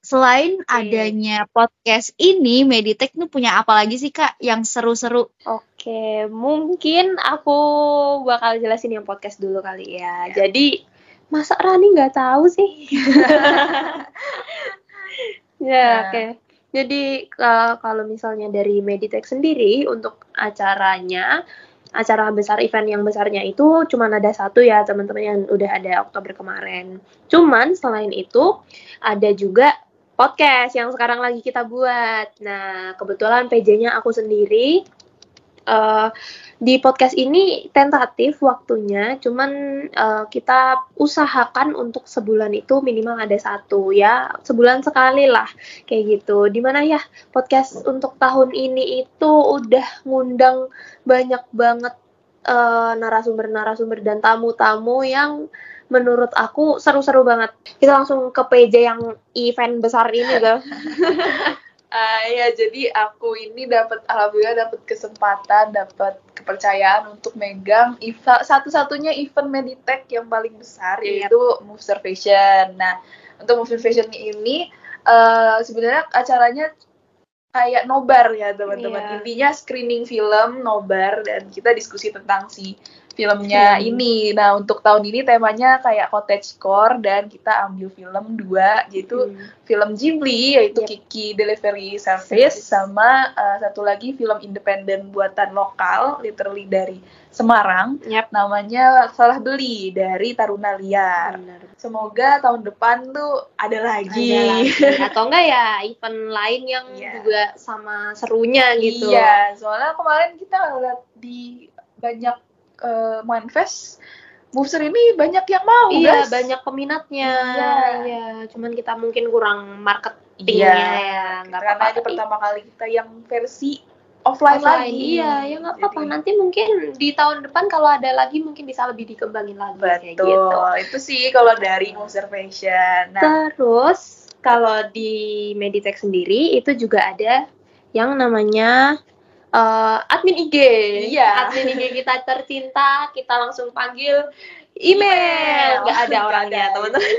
selain okay. adanya podcast ini, Meditek tuh punya apa lagi sih Kak yang seru-seru? Oke, mungkin aku bakal jelasin yang podcast dulu kali ya. ya. Jadi, masa Rani nggak tahu sih? [laughs] ya, nah. oke. Okay. Jadi kalau misalnya dari Meditek sendiri untuk acaranya acara besar event yang besarnya itu cuma ada satu ya teman-teman yang udah ada Oktober kemarin. Cuman selain itu ada juga podcast yang sekarang lagi kita buat. Nah, kebetulan PJ-nya aku sendiri uh, di podcast ini tentatif waktunya, cuman uh, kita usahakan untuk sebulan itu minimal ada satu ya, sebulan sekali lah kayak gitu. Di mana ya podcast untuk tahun ini itu udah ngundang banyak banget uh, narasumber-narasumber dan tamu-tamu yang menurut aku seru-seru banget. Kita langsung ke PJ yang event besar ini tuh. [laughs] Uh, ya jadi aku ini dapat alhamdulillah dapat kesempatan, dapat kepercayaan untuk megang satu-satunya event Meditech yang paling besar yep. yaitu Move Fashion. Nah, untuk Move Fashion ini uh, sebenarnya acaranya kayak nobar ya teman-teman. Yeah. Intinya screening film nobar dan kita diskusi tentang si filmnya hmm. ini. Nah, untuk tahun ini temanya kayak cottage core dan kita ambil film dua yaitu hmm. film Ghibli yaitu yep. Kiki Delivery Service sama uh, satu lagi film independen buatan lokal literally dari Semarang. Yep. Namanya Salah Beli dari Taruna Liar. Benar. Semoga tahun depan tuh ada lagi. Ada lagi. [laughs] Atau enggak ya event lain yang yeah. juga sama serunya gitu. Iya, soalnya kemarin kita ngeliat di banyak uh, manifest booster ini banyak yang mau iya guys. banyak peminatnya iya. iya cuman kita mungkin kurang marketingnya iya. ya nggak karena apa-apa ini pertama kali kita yang versi offline, offline lagi iya ya nggak apa-apa nanti mungkin di tahun depan kalau ada lagi mungkin bisa lebih dikembangin lagi betul gitu. itu sih kalau dari observation nah. terus kalau di Meditech sendiri itu juga ada yang namanya uh, admin IG. Iya. Admin IG kita tercinta, kita langsung panggil email. Gak ada orangnya, teman-teman.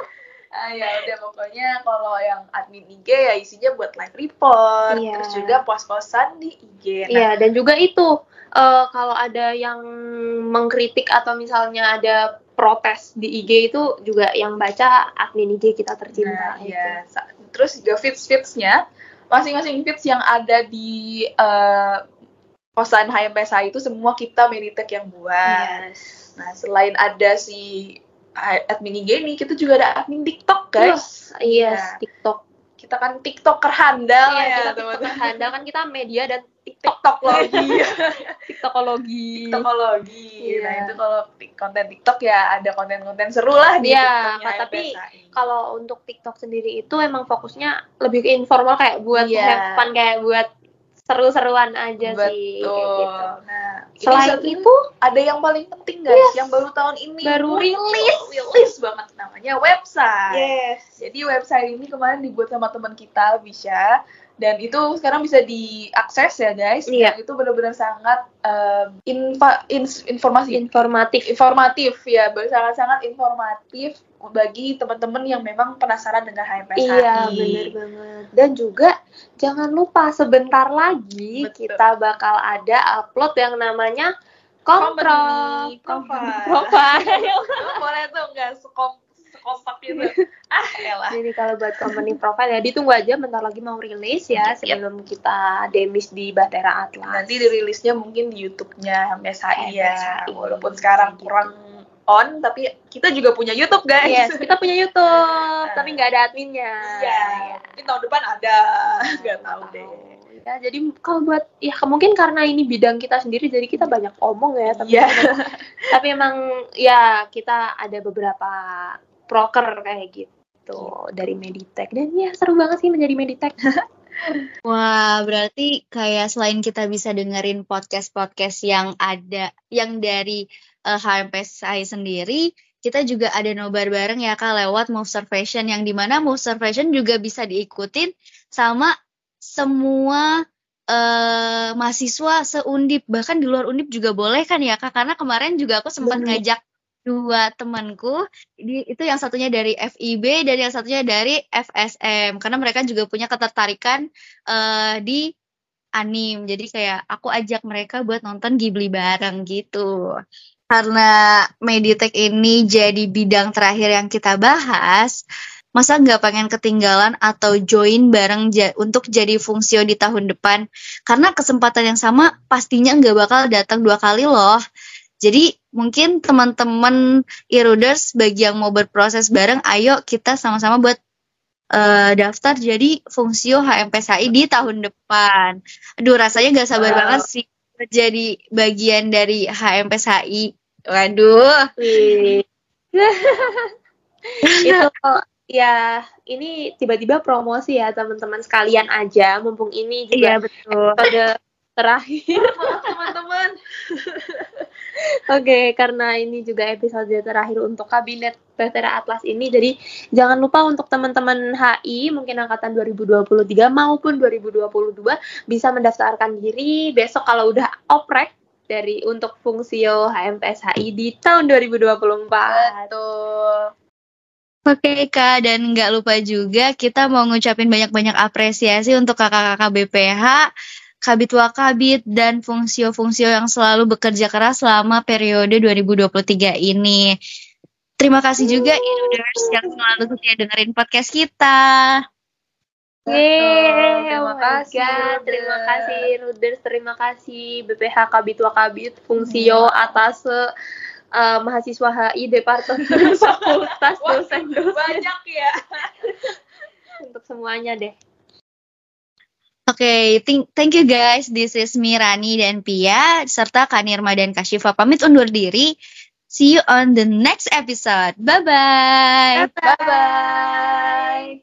[laughs] ah, ya udah pokoknya kalau yang admin IG ya isinya buat live report, iya. terus juga pos-posan di IG. Nah, iya, dan juga itu uh, kalau ada yang mengkritik atau misalnya ada protes di IG itu juga yang baca admin IG kita tercinta. Nah, iya. Terus juga fits-fitsnya masing-masing feeds yang ada di uh, kosan HMPSA itu semua kita Meditek yang buat. Yes. Nah, selain ada si admin IG ini, kita juga ada admin TikTok, guys. Yes, yes nah, TikTok. Kita kan TikToker handal iya, ya, kita TikToker handal kan kita media dan TikTokologi. [laughs] TikTokologi. TikTokologi. Iya. Nah, itu kalau konten TikTok ya ada konten-konten seru lah di Iya, tapi kalau untuk TikTok sendiri itu emang fokusnya lebih ke informal kayak buat yeah. have fun kayak buat seru-seruan aja Betul. sih gitu. Nah, selain itu ada yang paling penting guys, yes. yang baru tahun ini baru rilis, rilis banget namanya website. Yes. Jadi website ini kemarin dibuat sama teman kita bisa dan itu sekarang bisa diakses ya guys. Iya. dan itu benar-benar sangat um, infa, in, informasi. Informatif. Informatif ya. Sangat-sangat informatif bagi teman-teman yang memang penasaran dengan HMPSI iya benar banget. Dan juga jangan lupa sebentar lagi Betul. kita bakal ada upload yang namanya Kompro Company Profile. [laughs] Boleh tuh nggak sekom kompak gitu [laughs] ah elah jadi kalau buat company profile ya ditunggu aja bentar lagi mau rilis ya sebelum yep. kita demis di Batera Atlas nanti dirilisnya mungkin di YouTube-nya MSHI ya walaupun sekarang kurang on tapi kita juga punya YouTube guys. Yes, kita punya YouTube nah. [laughs] tapi nggak ada adminnya. Iya. Ya. Mungkin tahun depan ada, nggak tahu deh. Ya, jadi kalau buat ya mungkin karena ini bidang kita sendiri jadi kita banyak omong ya tapi yeah. [laughs] tapi emang ya kita ada beberapa proker kayak gitu dari Meditek dan ya seru banget sih menjadi Meditek. [laughs] Wah, berarti kayak selain kita bisa dengerin podcast-podcast yang ada yang dari uh, HMPSI sendiri, kita juga ada nobar bareng ya Kak lewat Mover Fashion yang di mana Mover Fashion juga bisa diikutin sama semua uh, mahasiswa seundip. Bahkan di luar undip juga boleh kan ya Kak? Karena kemarin juga aku sempat ngajak dua temanku. Itu yang satunya dari FIB dan yang satunya dari FSM karena mereka juga punya ketertarikan uh, di anim. Jadi kayak aku ajak mereka buat nonton Ghibli bareng gitu. Karena Meditek ini jadi bidang terakhir yang kita bahas masa nggak pengen ketinggalan atau join bareng ja untuk jadi fungsio di tahun depan? Karena kesempatan yang sama pastinya nggak bakal datang dua kali loh jadi mungkin teman-teman e-readers bagi yang mau berproses bareng, ayo kita sama-sama buat uh, daftar jadi fungsio HMPSI di tahun depan. Aduh rasanya gak sabar wow. banget sih jadi bagian dari HMPSI. Waduh. [laughs] itu ya ini tiba-tiba promosi ya teman-teman sekalian aja mumpung ini juga iya, betul. pada terakhir teman-teman [laughs] Oke, okay, karena ini juga episode terakhir untuk kabinet Vetera Atlas ini, jadi jangan lupa untuk teman-teman HI mungkin angkatan 2023 maupun 2022 bisa mendaftarkan diri besok kalau udah oprek dari untuk fungsio HMPS HI di tahun 2024. Betul. Oke Kak, dan nggak lupa juga kita mau ngucapin banyak-banyak apresiasi untuk kakak-kakak BPH kabit wakabit dan fungsio-fungsio yang selalu bekerja keras selama periode 2023 ini. Terima kasih juga Inuders yang selalu setia dengerin podcast kita. Yeay, terima oh kasih. God. Terima kasih Ruders, terima kasih BPH Kabit Wakabit Fungsio hmm. atas uh, mahasiswa HI Departemen [laughs] Fakultas dosen-dosen. Banyak ya. Untuk semuanya deh. Oke, okay, thank, you guys. This is Mirani dan Pia serta Kanirma dan Kashifa pamit undur diri. See you on the next episode. Bye bye. Bye bye.